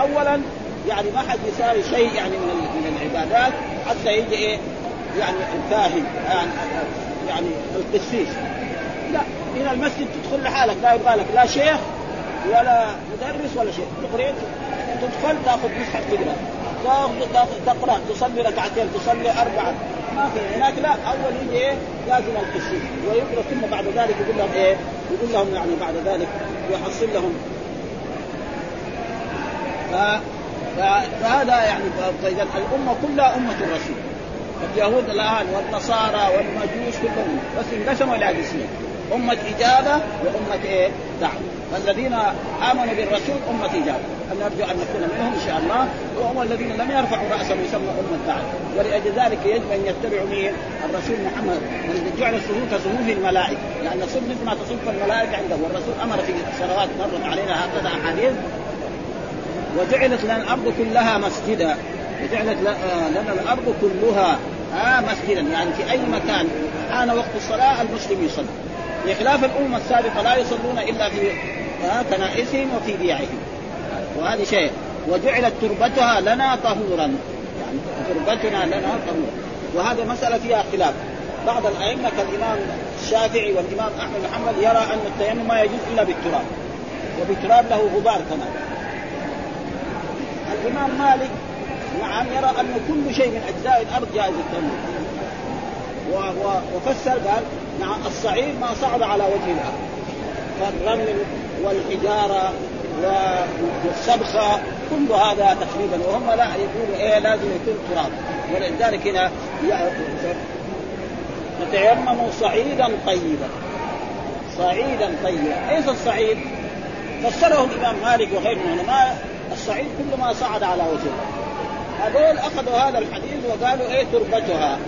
أولا يعني ما حد يساوي شيء يعني من من العبادات حتى يجي إيه؟ يعني الكاهن يعني يعني القسيس لا إلى المسجد تدخل لحالك لا يبغى لك لا شيخ ولا مدرس ولا شيء. تقرا تدخل تأخذ مصحف تقرأ. تقرأ تصلي ركعتين تصلي أربعة. ما في. هناك لا أول يجي إيه؟ لازم القسيس ويقرأ ثم بعد ذلك يقول لهم إيه؟ يقول لهم يعني بعد ذلك يحصل لهم. فهذا يعني فاذا الأمة كلها أمة الرسول. اليهود الآن والنصارى والمجوس كلهم بس انقسموا إلى قسمين أمة إجابة وأمة إيه؟ دعوة فالذين آمنوا بالرسول أمة إجابة. نرجو أن نكون منهم إن شاء الله. وهم الذين لم يرفعوا رأسهم يسمى أمة دعوة ولأجل ذلك يجب أن يتبعوا مين؟ الرسول محمد. الذي جعل الصفوف كصفوف الملائكة. لأن الصف مثل ما تصف الملائكة عنده. والرسول أمر في الصلوات مرت علينا هكذا أحاديث. وجعلت لنا الأرض كلها مسجدا. وجعلت لنا الأرض كلها آه مسجدا. يعني في أي مكان. حان وقت الصلاة المسلم يصلي بخلاف الأمة السابقة لا يصلون إلا في كنائسهم وفي بيعهم وهذا شيء. وجعلت تربتها لنا طهورا. يعني تربتنا لنا طهورا. وهذه مسألة فيها خلاف. بعض الأئمة كالإمام الشافعي والإمام أحمد محمد يرى أن التيمم ما يجوز إلا بالتراب. وبالتراب له غبار كمان. الإمام مالك نعم يرى أن كل شيء من أجزاء الأرض جائز التيمم وفسر قال نعم الصعيد ما صعد على وجه الأرض. فالرمل والحجارة والسبخه كل هذا تقريبا. وهم لا يقولوا إيه لازم يكون تراب. ولذلك هنا فتيمموا صعيدا طيبا. صعيدا طيبا. إيش الصعيد؟ فسره الإمام مالك وغيره من العلماء الصعيد كل ما صعد على وجهه. هذول أخذوا هذا الحديث وقالوا إيه تربتها؟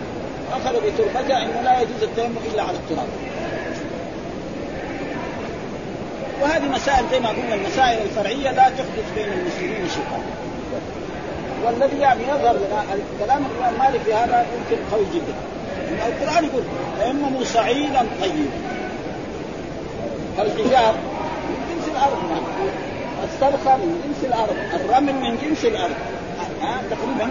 أخذوا بتربتها إنه لا يجوز التيمم إلا على التراب. وهذه مسائل زي ما قلنا المسائل الفرعية لا تحدث بين المسلمين شيئا. والذي يعني يظهر لنا كلام الإمام مالك في هذا يمكن قوي جدا. إن القرآن يقول تيمموا صعيدا طيبا فالحجاب من جنس الأرض السرخه من جنس الأرض الرمل من جنس الأرض. ها تقريبا.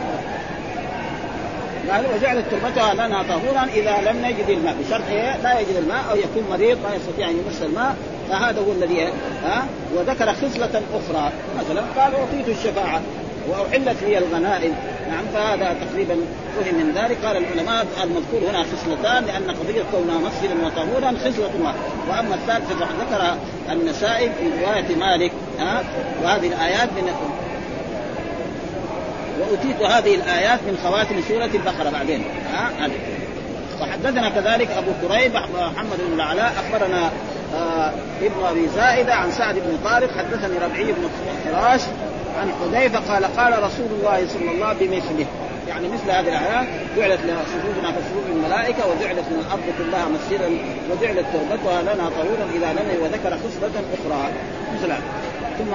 قال وجعلت تربتها لنا طهورا إذا لم نجد الماء. بشرط إيه؟ لا يجد الماء أو يكون مريض لا يستطيع أن يمس الماء. فهذا هو الذي ها وذكر خصلة أخرى. مثلا قال أعطيت الشفاعة. وأحلت لي الغنائم. نعم فهذا تقريبا فهم من ذلك. قال العلماء المذكور هنا خصلتان لأن قضية كونها مسجدا وطهورا خصلة واحدة وأما الثالثة فقد ذكر النسائي في رواية مالك ها وهذه الآيات من وأتيت هذه الآيات من خواتم سورة البقرة بعدين ها وحدثنا كذلك أبو كريب محمد بن العلاء أخبرنا آه ابن أبي زائدة عن سعد بن طارق حدثني ربعي بن فراش عن حذيفة قال قال رسول الله صلى الله عليه وسلم بمثله. يعني مثل هذه الايات جعلت لنا سجودنا كسجود الملائكة وجعلت من الأرض كلها مسجدا وجعلت تربتها لنا طهورا إذا لم وذكر خصله أخرى. مثل ثم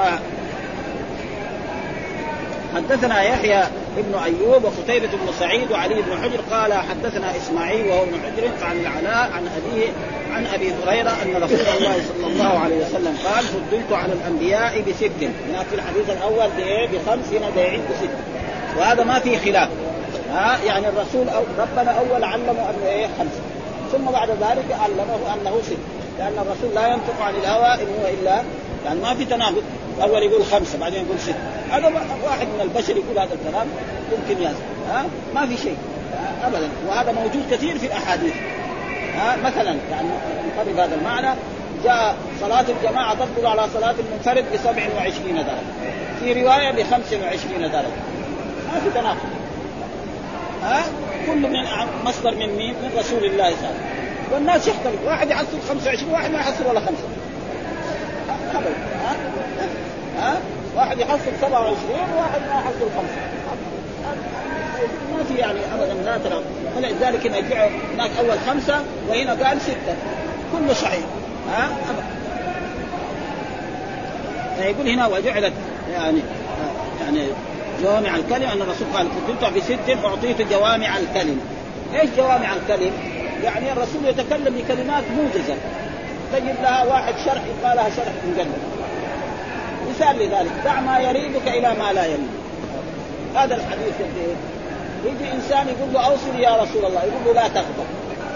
حدثنا يحيى ابن أيوب وقتيبة بن سعيد وعلي بن حجر قال حدثنا إسماعيل وهو ابن حجر عن العلاء عن أبيه عن أبي هريرة أن رسول الله صلى الله عليه وسلم قال فضلت على الأنبياء بست هنا في الحديث الأول بخمس هنا بيعد بست. وهذا ما في خلاف. ها؟ يعني الرسول أو ربنا أول علمه أنه إيه؟ خمسة. ثم بعد ذلك علمه أنه ست. لأن الرسول لا ينطق عن الهوى إن هو الا يعني ما في تناقض. اول يقول خمسة بعدين يقول ست هذا واحد من البشر يقول هذا الكلام يمكن يزن ها؟ ما في شيء. ابدا. وهذا موجود كثير في الأحاديث. ها؟ مثلا يعني نقرب هذا المعنى جاء صلاة الجماعة تفضل على صلاة المنفرد ب 27 درجة. في رواية ب 25 درجة. ما في تناقض. ها؟ كل من مصدر من مين؟ من رسول الله صلى الله عليه وسلم. والناس يختلف واحد يحصل 25 واحد ما يحصل ولا خمسة. ابدا. ها؟ واحد يحصل 27 وواحد ما يحصل خمسة. ما في يعني ابدا لا ترى. فلذلك هنا جاء هناك أول خمسة وهنا قال ستة. كله صحيح. ها؟ ابدا. فيقول هنا وجعلت يعني يعني جوامع الكلم أن الرسول قال كنت بست أعطيت جوامع الكلم إيش جوامع الكلم؟ يعني الرسول يتكلم بكلمات موجزة. تجد لها واحد شرح يبقى لها شرح مجلد مثال لذلك. دع ما يريبك إلى ما لا يريبك هذا الحديث يجي إنسان يقول له اوصل يا رسول الله. يقول له لا تغضب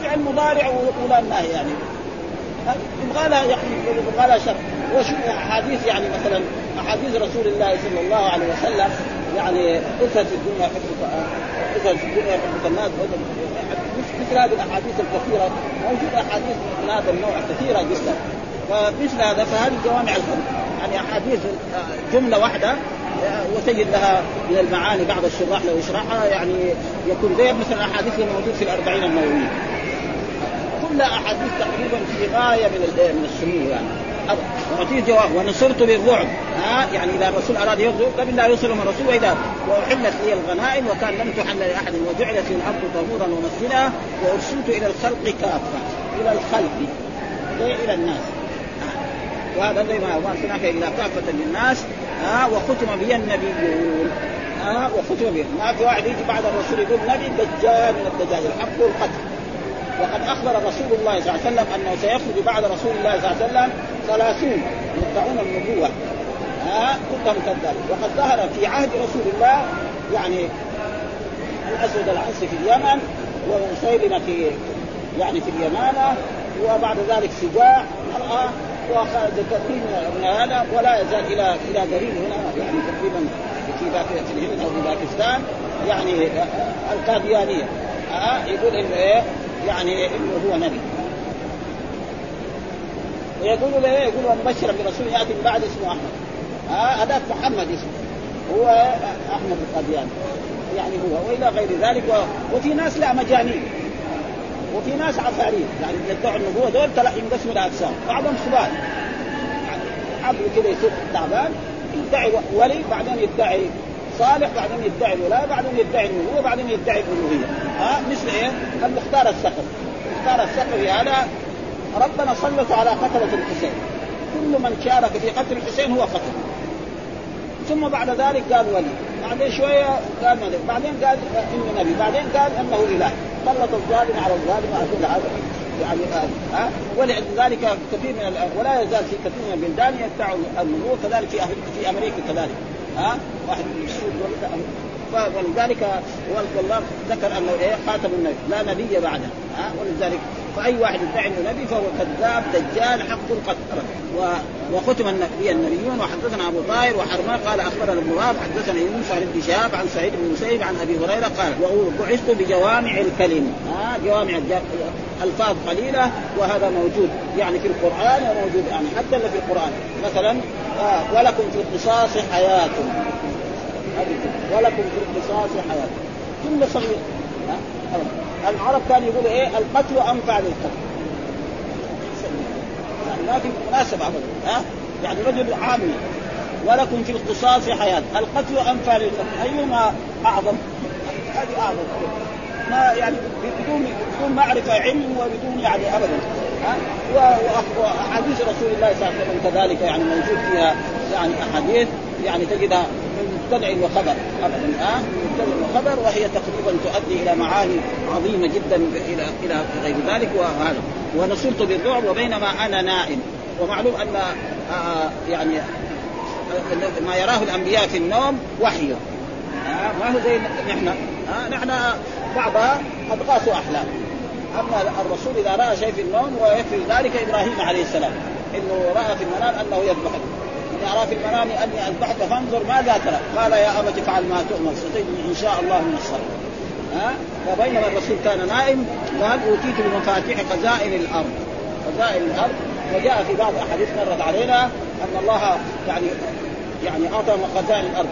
فعل مضارع ولا النهي يعني. يبغى لها يعني يبغى لها شرح وشوف أحاديث يعني مثلا أحاديث رسول الله صلى الله عليه وسلم يعني اثبت في الدنيا اثبت في الدنيا حبك الناس. مثل هذه الأحاديث الكثيرة. موجود أحاديث من هذا النوع كثيرة جدا. فمثل هذا فهذه جوامع الكلم يعني أحاديث جملة واحدة وتجد لها من المعاني بعض الشراح لو يشرحها يعني يكون زي مثلا أحاديث الموجود في الأربعين النووية. كلها أحاديث تقريبا في غاية من من السمو يعني. اعطيه جواب. ونصرت بالرعب. ها؟ يعني إذا الرسول أراد يغزو قبل لا يوصل من الرسول وإذا واحلت لي الغنائم وكان لم تحل لأحد وجعلت الأرض طهورا ومسجدا وأرسلت إلى الخلق كافة. إلى الخلق. إلى الناس. وهذا زي ما ارسلناك إلى كافة للناس ها وختم بي النبيون. ها وختم به ما في واحد يجي بعد الرسول يقول نبي دجال من الدجاج الحق والقتل. وقد أخبر رسول الله صلى الله عليه وسلم أنه سيخرج بعد رسول الله صلى الله عليه وسلم ثلاثون يدعون النبوة. ها كلهم كذلك وقد ظهر في عهد رسول الله يعني الاسود العنسي في اليمن ومسيلمه في يعني في اليمامه وبعد ذلك شجاع المراه وخرج كثير من هذا ولا يزال إلى إلى قريب هنا يعني تقريبا في في الهند أو في باكستان يعني القاديانيه ها يقول انه إيه يعني انه هو نبي ويقولوا له يقولوا مبشرا برسول ياتي من بعد اسمه احمد ها هذاك محمد اسمه هو احمد القادياني يعني هو والى غير ذلك و... وفي ناس لا مجانين وفي ناس عفاريت. يعني يدعوا النبوه دول تلا ينقسموا الاجسام بعضهم سبال يعني عبد كذا يصير تعبان يدعي ولي بعدين يدعي صالح بعدين يدعي الولاية بعدين يدعي النبوة بعدين يدعي الألوهية. ها مثل إيه؟ المختار السقف. المختار السقفي هذا ربنا سلط على قتلة الحسين. كل من شارك في قتل الحسين هو قتل. ثم بعد ذلك قال ولي. بعدين شوية قال ملك بعدين قال انه نبي. بعدين قال إنه إله. سلط الظالم على الظالم كل هذا يعني ها؟ أه؟ ولذلك كثير من ولا يزال في كثير من البلدان يدعوا النبوه كذلك في في أمريكا كذلك ها؟ واحد من السود ولذلك والله ذكر أنه إيه؟ خاتم النبي لا نبي بعده ها؟ ولذلك فأي واحد يدعي انه نبي فهو كذاب دجال حق قد و... وختم النبي النبيون وحدثنا أبو طاهر وحرمان قال أخبرنا ابن وهب حدثنا يونس عن ابن شهاب عن سعيد بن مسيب عن أبي هريرة قال وبعثت بجوامع الكلم. ها جوامع ألفاظ قليلة وهذا موجود يعني في القرآن وموجود يعني حتى اللي في القرآن. مثلا آه ولكم في القصاص حياة. ولكم في القصاص حياة. كل صغير العرب كانوا يقولوا إيه القتل انفع للقتل يعني ما في مناسبه أبدا ها؟ يعني رجل عامي ولكم في القصاص حياة القتل انفع للقتل أيهما أعظم؟ هذه أعظم. ما يعني بدون بدون معرفة علم وبدون يعني أبدا ها؟ واحاديث رسول الله صلى الله عليه وسلم كذلك يعني موجود فيها يعني أحاديث يعني تجدها مبتدع وخبر أبدا ها؟ مبتدع وخبر وهي تقريبا تؤدي إلى معاني عظيمة جدا إلى إلى غير ذلك وهذا. ونصرت بالرعب وبينما أنا نائم. ومعلوم أن آه يعني ما يراه الأنبياء في النوم وحي. آه ما هو زي نحن. آه نحن بعضها اضغاث أحلام. أما الرسول إذا رأى شيء في النوم ويكفي ذلك إبراهيم عليه السلام. إنه رأى في المنام أنه يذبح. اني ارى في المنام أني أذبحك فانظر ماذا ترى؟ قال يا أبت افعل ما تؤمر ستجدني إن شاء الله من الصالحين. ها؟ فبينما الرسول كان نائم قال أوتيت بمفاتيح خزائن الأرض. خزائن الأرض وجاء في بعض الاحاديث مرت علينا أن الله يعني يعني أعطى خزائن الأرض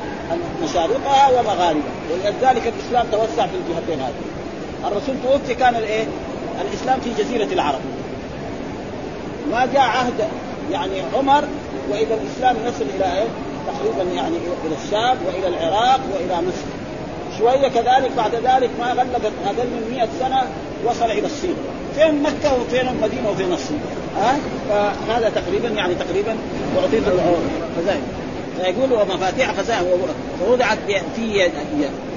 مشارقها ومغاربها ولذلك الإسلام توسع في الجهتين هذه. الرسول توفي كان الإيه؟ الإسلام في جزيرة العرب. ما جاء عهد يعني عمر واذا الإسلام يصل إلى إيه؟ تقريبا يعني إلى الشام وإلى العراق وإلى مصر. شوية كذلك بعد ذلك ما غلقت أقل من 100 سنة وصل إلى الصين. فين مكة وفين المدينة وفين الصين؟ ها؟ أه؟ فهذا تقريبا يعني تقريبا أعطيت خزائن. فيقول ومفاتيح خزائن فوضعت في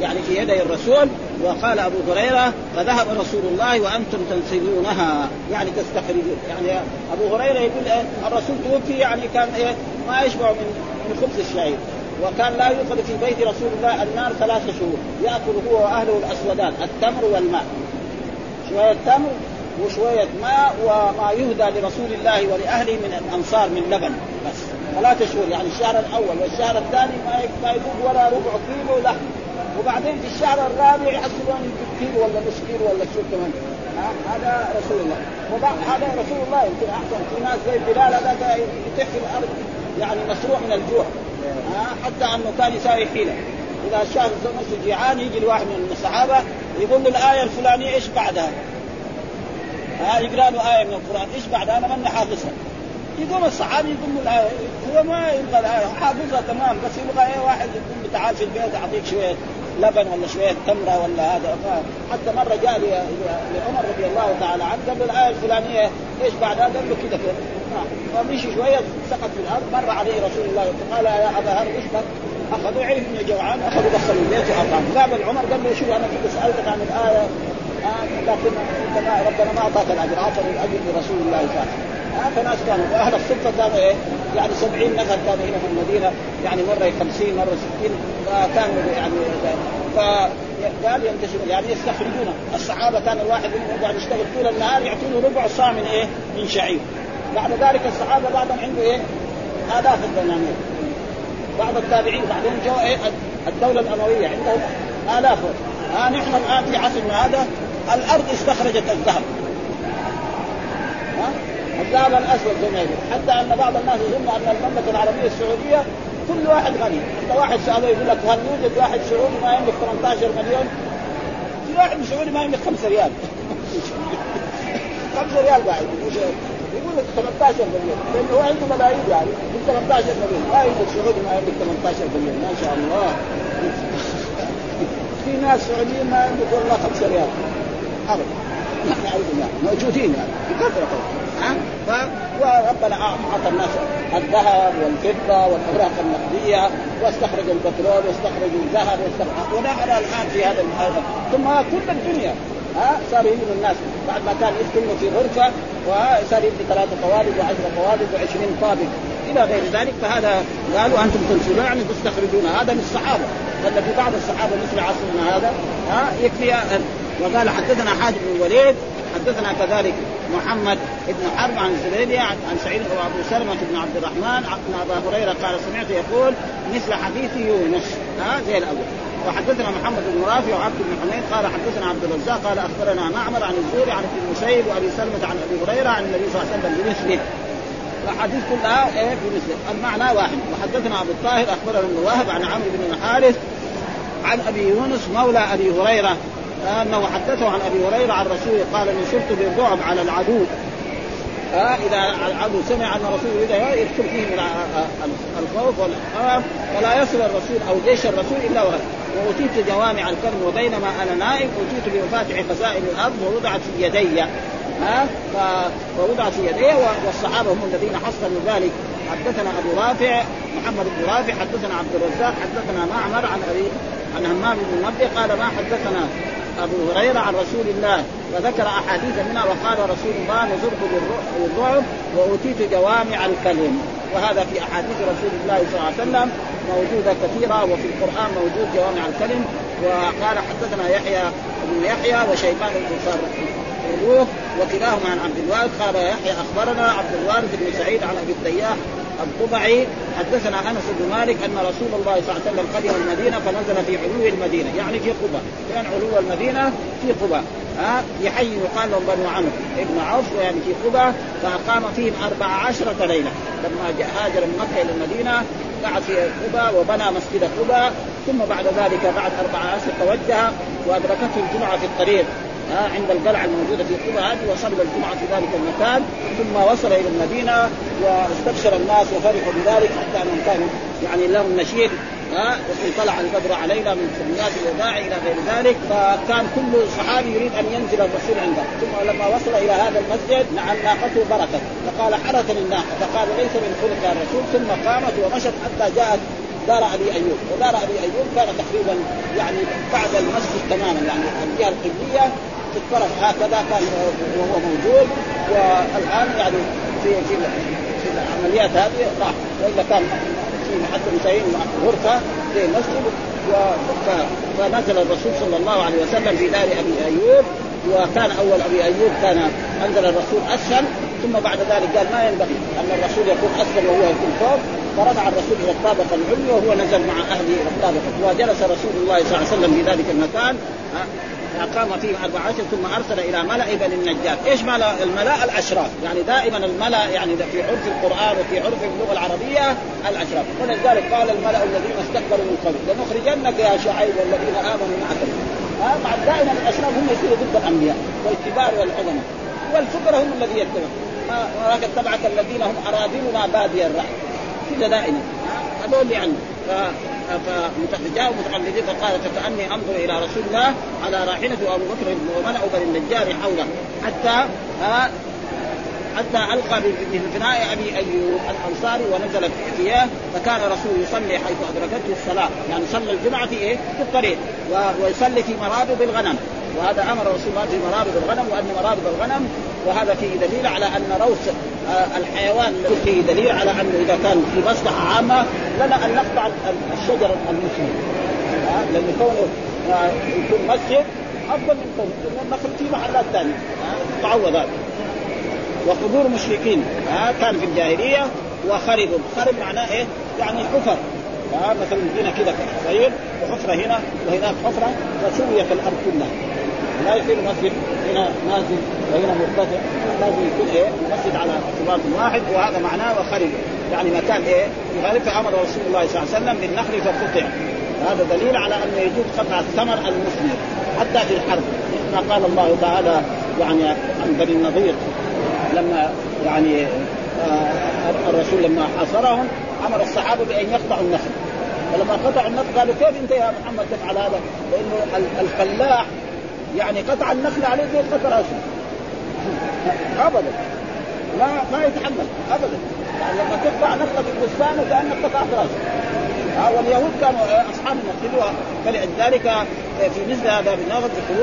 يعني في يدي الرسول وقال أبو هريرة فذهب رسول الله وأنتم تنسلونها. يعني تستخرجون يعني أبو هريرة يقول إيه الرسول توفي يعني كان إيه ما يشبع من من خبز الشعير. وكان لا يوقد في بيت رسول الله النار ثلاثة شهور. يأكل هو وأهله الأسودان التمر والماء. شوية تمر وشوية ماء وما يهدى لرسول الله ولأهله من الأنصار من لبن بس. ثلاثة شهور يعني الشهر الأول والشهر الثاني ما ما ولا ربع كيلو لحم. وبعدين في الشهر الرابع يحصلون كيلو ولا نص كيلو ولا شو كمان. هذا رسول الله. وبعد هذا رسول الله يمكن أحسن. في ناس زي بلال هذا يتح في الأرض يعني مصروع من الجوع. حتى أنه كان يساوي حيلة. إذا شاف نفسه جيعان يجي الواحد من الصحابة يقول له الآية الفلانية إيش بعدها؟ ها؟ يقرأ له آية من القرآن إيش بعدها؟ أنا ماني حافظها. يقوم الصحابي يقول له الآية هو ما يبغى الآية حافظها تمام بس يبغى إيه واحد يقول تعال في البيت اعطيك شوية. لبن ولا شوية تمرة ولا هذا. حتى مرة جاء لعمر رضي الله تعالى عنه قال له الآية الفلانية إيش بعدها؟ قال له كذا كذا. فمشي شوية سقط في الأرض مر عليه رسول الله. قال يا أبا هر اشبك أخذوا عرف انه جوعان أخذوا دخلوا البيت واطعموا قابل عمر قال له شوف أنا كنت سألتك عن الآية آه لكن ربنا ما أعطاك الأجر اعطى الأجر لرسول الله صلى الله عليه وسلم. فناس كانوا واهل الصفه كانوا إيه؟ يعني 70 نفر كانوا هنا في المدينة يعني مرة 50 مرة 60 فكانوا يعني فقال ينتشرون يعني يستخرجون. الصحابة كان الواحد منهم يقعد يشتغل طول النهار يعطونه ربع صاع من إيه؟ من شعير. بعد ذلك الصحابة بعضهم عنده إيه؟ آلاف الدنانير. بعض التابعين بعدين جو إيه؟ الدولة الأموية عندهم آلاف. ها آه نحن الآن في عصرنا هذا الأرض استخرجت الذهب. ها؟ الذهب الأسود زي ما حتى أن بعض الناس يظن أن المملكة العربية السعودية كل واحد غني، انت واحد ساله يقول لك هل يوجد واحد سعودي ما يملك 18 مليون؟ في واحد سعودي ما يملك 5 ريال. 5 ريال قاعد يقول لك 18 مليون. لأنه هو عنده ملايين يعني. من 18 مليون. ما يوجد سعودي ما يملك 18 مليون. ما شاء الله. في ناس سعوديين ما يملك والله 5 ريال. ابدا. نعوذ بالله موجودين يعني. بكثرة. ها؟ وربنا أعطى الناس الذهب والفضة والأوراق النقدية واستخرج البترول واستخرج الذهب واستخرج ونحن الآن في هذا ثم كل الدنيا ها؟ صار يبنوا الناس بعد ما كان يسكنوا في غرفة وصار يبني ثلاثة قوالب وعشر قوالب وعشرين طابق. إلى غير ذلك فهذا قالوا أنتم تنسلون يعني تستخرجون. هذا للصحابه ولا في بعض الصحابة مثل عصرنا هذا ها؟ يكفي وقال حدثنا حاج بن الوليد حدثنا كذلك محمد بن حرب عن الزبيدي عن سعيد وابو سلمة بن عبد الرحمن عن ابا هريرة قال سمعت يقول مثل حديث يونس. ها زي الأول. وحدثنا محمد بن رافع وعبد بن حميد قال حدثنا عبد الرزاق قال أخبرنا معمر عن الزوري عن ابن المسيب وأبي سلمة عن أبي هريرة عن النبي صلى الله عليه وسلم بمثله. الاحاديث كلها إيه بمثله. المعنى واحد. وحدثنا أبو الطاهر أخبرنا ابن واهب عن عمرو بن الحارث عن أبي يونس مولى أبي هريرة. انه حدثه عن أبي هريرة عن رسوله قال نصرت بالرعب على العدو. إذا العدو سمع أن رسول الله يدخل فيهم الخوف والخوف فلا يصل الرسول أو جيش الرسول إلا وغيره واوتيت جوامع الكلم وبينما أنا نائم اوتيت بمفاتح خزائن الأرض ووضعت في يدي. ها فوضعت في يدي والصحابة هم الذين حصلوا ذلك. حدثنا أبو رافع محمد بن رافع حدثنا عبد الرزاق حدثنا معمر عن أبي عن همام بن منبه قال ما حدثنا؟ أبو هريرة عن رسول الله وذكر أحاديث منها وقال رسول الله نزرت بالرعب وأوتيت جوامع الكلم. وهذا في أحاديث رسول الله صلى الله عليه وسلم موجودة كثيرة وفي القرآن موجود جوامع الكلم. وقال حدثنا يحيى بن يحيى وشيبان بن وكلاهما عن عبد الوارث. قال يحيى أخبرنا عبد الوارث بن سعيد عن أبي التياح الطبعي حدثنا أنس بن مالك أن رسول الله صلى الله عليه وسلم قدم المدينة فنزل في علو المدينة يعني في قباء كان علو المدينة في قباء ها في حي يقال لهم بنو عمرو ابن عوف يعني في قباء فأقام فيهم أربع عشرة ليلة. لما هاجر من مكة إلى المدينة قعد في قباء وبنى مسجد قباء ثم بعد ذلك بعد أربع عشر توجه وأدركته الجمعة في الطريق. عند القلعة الموجودة في قبى هذه وصلى الجمعه في ذلك المكان ثم وصل إلى المدينة واستبشر الناس وفرحوا بذلك حتى أنهم كانوا يعني لهم نشيد ها وقد طلع البدر علينا من سميات الوداع إلى غير ذلك فكان كل صحابي يريد أن ينزل الرسول عنده. ثم لما وصل إلى هذا المسجد نعم ناقته بركت فقال حركني الناقه فقال ليس من خلق الرسول ثم قامت ومشت حتى جاءت دار أبي أيوب. ودار أبي أيوب كان تقريبا يعني بعد المسجد تماما يعني الجهه القبلية. في هكذا كان وهو موجود والآن يعني في في في العمليات هذه راح والا كان في حتى مسايين غرفة في المسجد فنزل الرسول صلى الله عليه وسلم في دار أبي أيوب وكان أول أبي أيوب كان أنزل الرسول أسفل ثم بعد ذلك قال ما ينبغي أن الرسول يكون أسفل وهو يكون فوق فرفع الرسول إلى الطابقه العليا وهو نزل مع أهله إلى الطابقه وجلس رسول الله صلى الله عليه وسلم في ذلك المكان. قام فيهم أربع عشر ثم أرسل إلى ملأ بني النجار إيش ملأ الملأ الأشراف؟ يعني دائما الملأ يعني في عرف القرآن وفي عرف اللغة العربية الأشراف. ولذلك قال الملأ الذين استكبروا من قبل لنخرجنك يا شعيب والذين آمنوا معك. مع دائما الأشراف هم يصيروا ضد الأنبياء والكبار والعظماء والفقراء هم الذين يتبعون. وراك اتبعك الذين هم أراذلنا بادي الرأي. كذا دائما. هذول يعني. فجاءوا متقلدين فقال فكاني أنظر إلى رسول الله على راحلته ابو بكر وملأ بني النجار حوله حتى حتى ألقى بفناء ابي ايوب الأنصاري ونزل في إياه فكان رسول يصلي حيث أدركته الصلاة. يعني صلى الجمعة في إيه؟ في الطريق ويصلي في مرابض الغنم. وهذا أمر رسول الله في مرابض الغنم وأن مرابض الغنم وهذا فيه دليل على أن روس آه، الحيوان فيه دليل على أنه إذا كان في مصلحة عامة لنا أن نقطع الشجر المسلم. آه، لأن كونه آه، يكون مسجد أفضل من كونه النخل في محلات ثانية. تعوض هذا وقبور مشركين. كان في الجاهلية وخرب خرب معناه إيه؟ يعني حفر. مثلا هنا كذا صغير وحفرة هنا وهناك حفرة وسويت الأرض كلها. لا يصير مسجد هنا نازل وهنا مرتفع. لازم يكون إيه؟ مسجد على صراط واحد وهذا معناه وخرب يعني مكان إيه؟ يخالف أمر رسول الله صلى الله عليه وسلم بالنخل فقطع. هذا دليل على انه يجوز قطع الثمر المثمر حتى في الحرب. ما قال الله تعالى يعني عن بني النضير لما يعني آه الرسول لما حاصرهم أمر الصحابة بأن يقطعوا النخل. فلما قطعوا النخل قالوا كيف انت يا محمد تفعل هذا؟ لأنه الفلاح يعني قطع النخل عليه زي قطع رأسه. ابدا. ما ما يتحمل. ابدا. يعني لما تقطع نخله في البستان وكأنك قطعت راسه واليهود كانوا اصحاب النخل فلذلك في مثل هذا بالنافذ في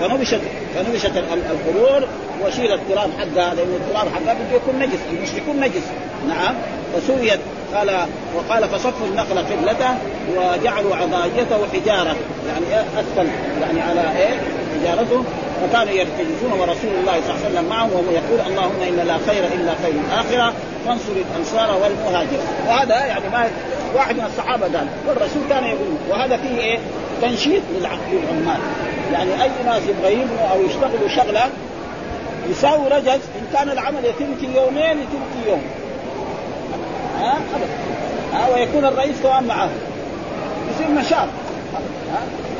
فنبشت فنبشت القبور وشيل التراب حقها لأن التراب حقها بده يكون نجس المشركون نجس. نعم. فسويت قال وقال فصفوا النخل قبلته وجعلوا عضاجته حجارة. يعني أسفل يعني على إيه؟ حجارته. فكانوا يرتجزون ورسول الله صلى الله عليه وسلم معهم وهو يقول اللهم إن لا خير إلا خير الآخرة فانصر الأنصار والمهاجر وهذا يعني ما واحد من الصحابة قال والرسول كان يقول وهذا فيه إيه؟ تنشيط للعمال. يعني أي ناس يبغى يبنوا أو يشتغلوا شغلة يساوي رجز إن كان العمل يتم في يومين يتم في يوم. ها؟ ابدا. ها؟ ويكون الرئيس كمان معه. يصير نشاط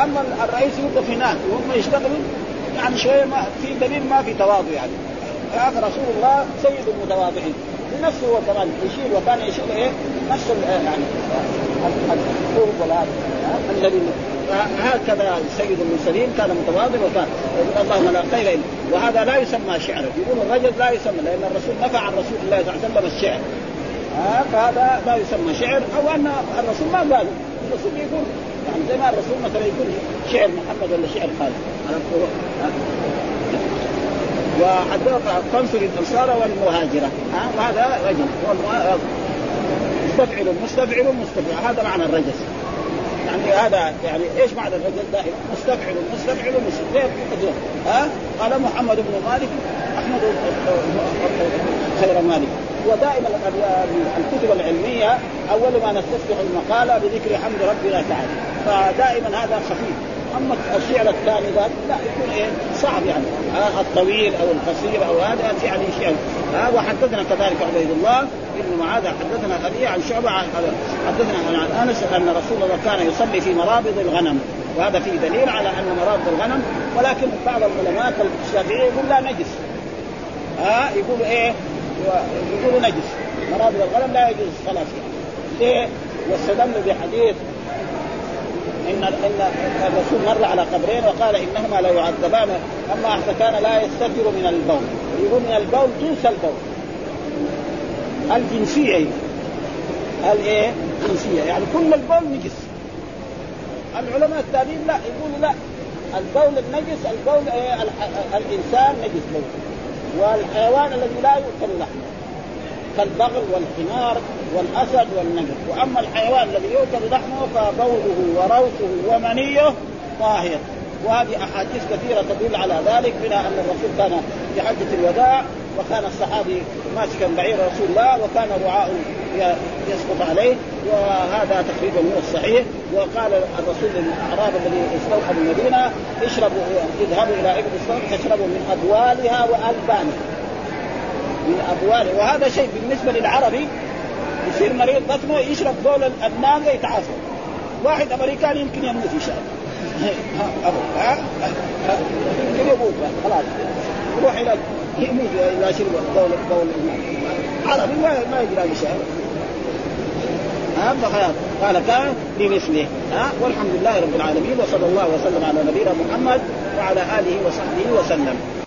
أما الرئيس يوقف هناك وهم يشتغلوا يعني شوية ما في دليل ما في تواضع يعني. هذا رسول الله سيد المتواضعين. لنفسه هو كمان يشيل وكان يشيل إيه؟ نفس يعني الحوض والهذا الذي هكذا سيد المرسلين كان متواضع وكان. اللهم لا خير إلا وهذا لا يسمى شعرا يقول الرجل لا يسمى لأن الرسول نفع عن رسول الله صلى الله عليه وسلم الشعر فهذا لا يسمى شعر. أو أن الرسول ما قال. الرسول يقول يعني زي ما الرسول مثلا يقول شعر محمد ولا شعر خالد. تنصر الانصار والمهاجرة. ها؟ وهذا رجل. مستفعل مستفعل مستفعل. هذا معنى الرجس. يعني هذا يعني إيش معنى الرجل دائما مستفعل مستفعل مستفعل. ها؟ قال محمد بن مالك أحمد خير مالك. ودائما الكتب العلمية أول ما نستفتح المقالة بذكر حمد ربنا تعالى. فدائما هذا خفيف. اما الشعر الثاني ذاك لا يكون إيه صعب يعني. آه الطويل أو القصير أو هذا يعني شعر آه وحدثنا كذلك عبيد الله ابن معاذ حدثنا أبي عن شعبة حدثنا عن أنس أن رسول الله كان يصلي في مرابض الغنم. وهذا فيه دليل على أن مرابض الغنم ولكن بعض العلماء الشافعيه يقول لا نجس. ها آه يقول إيه يقولوا نجس. مرابض الغنم لا يجوز الصلاه فيها ليه؟ واستدلوا بحديث ان إن الرسول مر على قبرين وقال إنهما لا يعذبان أما أحد كان لا يستتر من البول. يقول من البول جنس البول. الجنسية هل إيه؟ جنسية. يعني كل البول نجس. العلماء التابعين لا يقولوا لا. البول النجس البول إيه؟ الإنسان نجس بول والحيوان الذي لا يؤكل لحمه. كالبغل والحمار. والأسد والنمر. وأما الحيوان الذي يؤكل لحمه فبوله وروثه ومنيه طاهر. وهذه أحاديث كثيرة تدل على ذلك بنا ان الرسول كان في حجة الوداع وكان الصحابي ماسكا بعير رسول الله وكان رعاء يسقط عليه وهذا تقريبا هو الصحيح. وقال الرسول للأعراب الذي استوحوا المدينة اشربوا اذهبوا إلى ابن الصوم فاشربوا من أبوالها وألبانها. من أبوالها. وهذا شيء بالنسبة للعربي يصير مريض بطنه يشرب بول الناقه يتعافى. واحد امريكاني يمكن يموت إن شاء الله. يمكن يموت خلاص يروح إلى يموت إذا شرب بول بول عربي ما يجرى بشيء ها فخلاص قال كان بمثله ها والحمد لله رب العالمين وصلى الله وسلم على نبينا محمد وعلى آله وصحبه وسلم.